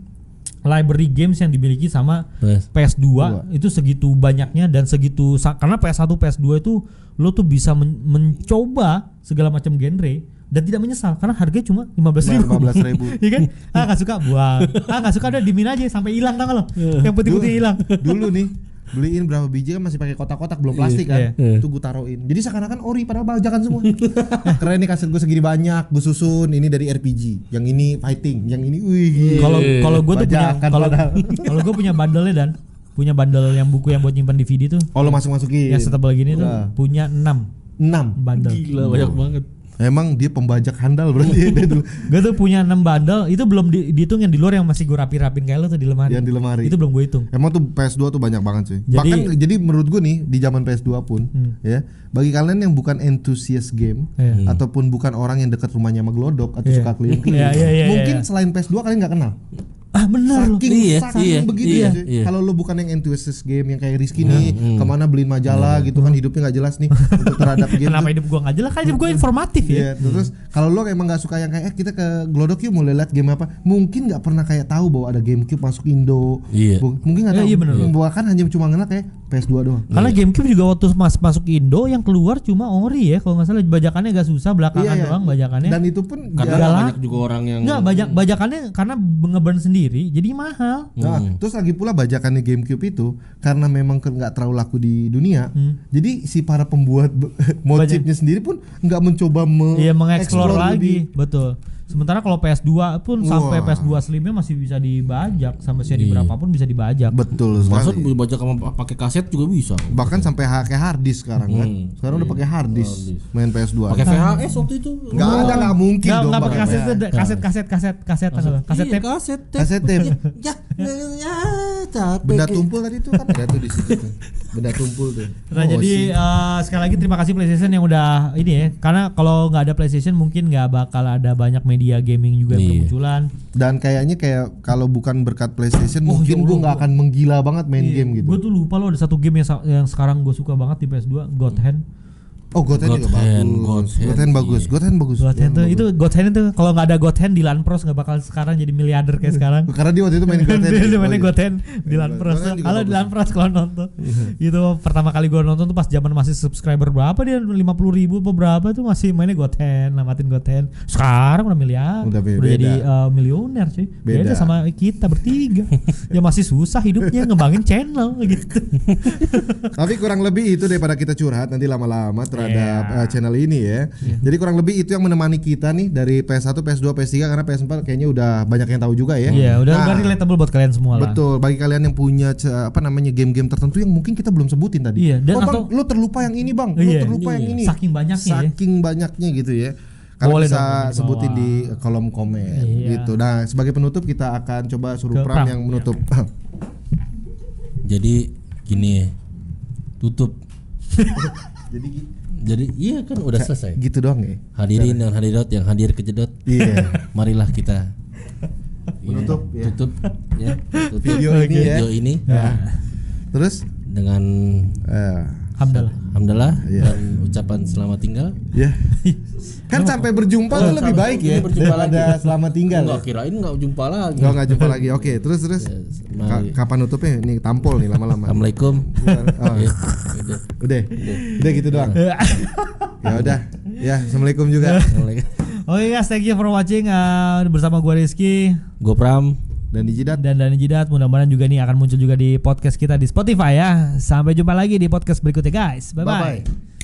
library games yang dimiliki sama PS. PS2 itu segitu banyaknya dan segitu karena PS1 PS2 itu lo tuh bisa men- mencoba segala macam genre dan tidak menyesal karena harganya cuma 15 ribu. 15.000. Iya kan? Ah nggak suka? Buang ah nggak suka udah dimin aja sampai hilang tau gak lo? Yang putih-putih hilang. Dulu nih beliin berapa biji kan masih pakai kotak-kotak belum plastik Iya. kan. Itu gue taruhin. Jadi seakan-akan ori padahal bajakan semua. Keren nih kaset gue segini banyak, gue susun ini dari RPG, yang ini fighting, yang ini wih. Kalau kalau gue tuh punya Bajakan kalau gue punya bandelnya dan punya bandel yang buku yang buat nyimpan DVD tuh Oh lo masuk-masukin. yang setebal gini tuh punya 6 6. bandel. Gila banyak banget. Emang dia pembajak handal berarti dia dulu. Gue tuh punya 6 bandel, itu belum di- dihitung yang di luar yang masih gue rapi-rapin kayak lo tuh di lemari. Yang di lemari. Itu belum gue hitung. Emang tuh PS2 tuh banyak banget sih. Jadi- Bahkan jadi menurut gue nih di zaman PS2 pun Hmm. ya, bagi kalian yang bukan entusias game Iya. ataupun bukan orang yang dekat rumahnya sama Glodok atau Iya. suka keliling-keliling, Iya, iya, iya, mungkin iya. selain PS2 kalian nggak kenal. Ah benar. Saking, Iya, saking iya, begitu iya, ya iya. Kalau lu bukan yang entusias game yang kayak Rizky nih, ke mana beliin majalah gitu kan hidupnya nggak jelas nih untuk terhadap game. Kenapa hidup gue nggak jelas? Kan hidup gue informatif ya. Iya, terus kalau lo emang nggak suka yang kayak eh kita ke Glodok yuk mau lihat game apa, mungkin nggak pernah kayak tahu bahwa ada GameCube masuk Indo. Iya. Mungkin nggak Iya, tahu. iya bener. Bahkan hanya cuma kenal kayak PS2 doang. Karena GameCube juga waktu mas masuk Indo yang keluar cuma ori ya kalau nggak salah bajakannya agak susah belakangan Iya, iya. doang bajakannya. Dan itu pun Karena banyak juga orang yang Enggak bajak bajakannya karena ngeburn sendiri jadi mahal. Nah, terus lagi pula bajakannya GameCube itu karena memang nggak terlalu laku di dunia, Hmm. jadi si para pembuat mod chipnya sendiri pun nggak mencoba me Iya mengeksplor explore lagi, lebih- betul. Sementara kalau PS2 pun sampai Wah. PS2 Slimnya masih bisa dibajak sampai seri Iya. berapapun bisa dibajak. Betul Maksud sekali. baca sama pakai kaset juga bisa. Bahkan sampai kayak hard disk sekarang kan. Hmm. Sekarang udah pakai hard disk main PS2. Pakai VHS waktu itu. Nggak ada nggak mungkin Nggak, dong nggak pakai pakai kaset, itu kaset kaset kaset kaset kaset kaset Iya, tape. kaset tape. Kaset tape. Ya, ya, ya. Benda tumpul tadi tuh kan ada tuh di situ. Benda tumpul tuh. Nah Oh, jadi eh, sekali lagi terima kasih PlayStation yang udah ini ya karena kalau nggak ada PlayStation mungkin nggak bakal ada banyak media gaming juga yang Iya. bermunculan. dan kayaknya kayak kalau bukan berkat PlayStation Oh, mungkin gue nggak akan menggila banget main game gitu. Gue tuh lupa loh ada satu game yang, yang sekarang gue suka banget di PS2 God Hand. Oh, God Hand juga Hand, bagus. God Hand, God Hand bagus. iya. God Hand bagus. God Hand tuh bagus. itu God Hand itu kalau nggak ada God Hand di Lanpros nggak bakal sekarang jadi miliarder kayak sekarang. Karena dia waktu itu main God Hand. Dia ya? mainnya Oh, iya. God Hand di Iya, Lanpros. Kalau di. Iya. Lanpros kalau nonton. itu pertama kali gue nonton tuh pas zaman masih subscriber berapa dia 50 ribu apa berapa tuh masih mainnya God Hand, namatin God Hand. Sekarang udah miliar. Udah be- jadi beda. eh, milioner cuy. Beda. Beda. sama kita bertiga. ya masih susah hidupnya ngembangin channel gitu. Tapi kurang lebih itu daripada kita curhat nanti lama-lama terhadap Iya. uh, channel ini ya. Jadi kurang lebih itu yang menemani kita nih dari PS1, PS2, PS3 karena PS4 kayaknya udah banyak yang tahu juga ya. Iya, udah Nah, udah relatable buat kalian semua lah. Betul, bagi kalian yang punya apa namanya game-game tertentu yang mungkin kita belum sebutin tadi. Iya, dan oh, bang, atau- lu terlupa yang ini bang, lu Iya, terlupa yang iya. ini. Saking banyaknya ya. Saking banyaknya gitu ya. Kalian Boleh bisa dong, sebutin di kolom komen Iya. gitu. Nah, sebagai penutup kita akan coba suruh Pram Pram, yang menutup. Jadi gini ya. Tutup. Jadi Jadi iya kan udah selesai. gitu doang ya. Hadirin dan hadirat yang hadir kejedot. Iya. Marilah kita Menutup, ya, ya. tutup ya tutup Video ini ya. video ini Terus dengan eh, Alhamdulillah. alhamdulillah Iya. dan ucapan selamat tinggal. ya. kan sampai berjumpa tuh lebih baik ya berjumpa daripada selamat tinggal. Enggak kirain enggak jumpa lagi. Enggak enggak jumpa lagi. Oke, terus terus. Mari. Ka- kapan nutupnya? Nih tampol nih lama-lama. Assalamualaikum. Oh, Ya, udah. udah. Udah gitu doang. Ya udah. Ya, Assalamualaikum juga. Assalamualaikum. Oke guys, thank you for watching uh, bersama gua Rizky Gue Pram. Dan di jidat dan Dani Jidat. Mudah-mudahan juga nih akan muncul juga di podcast kita di Spotify ya. Sampai jumpa lagi di podcast berikutnya guys. Bye bye. Bye-bye.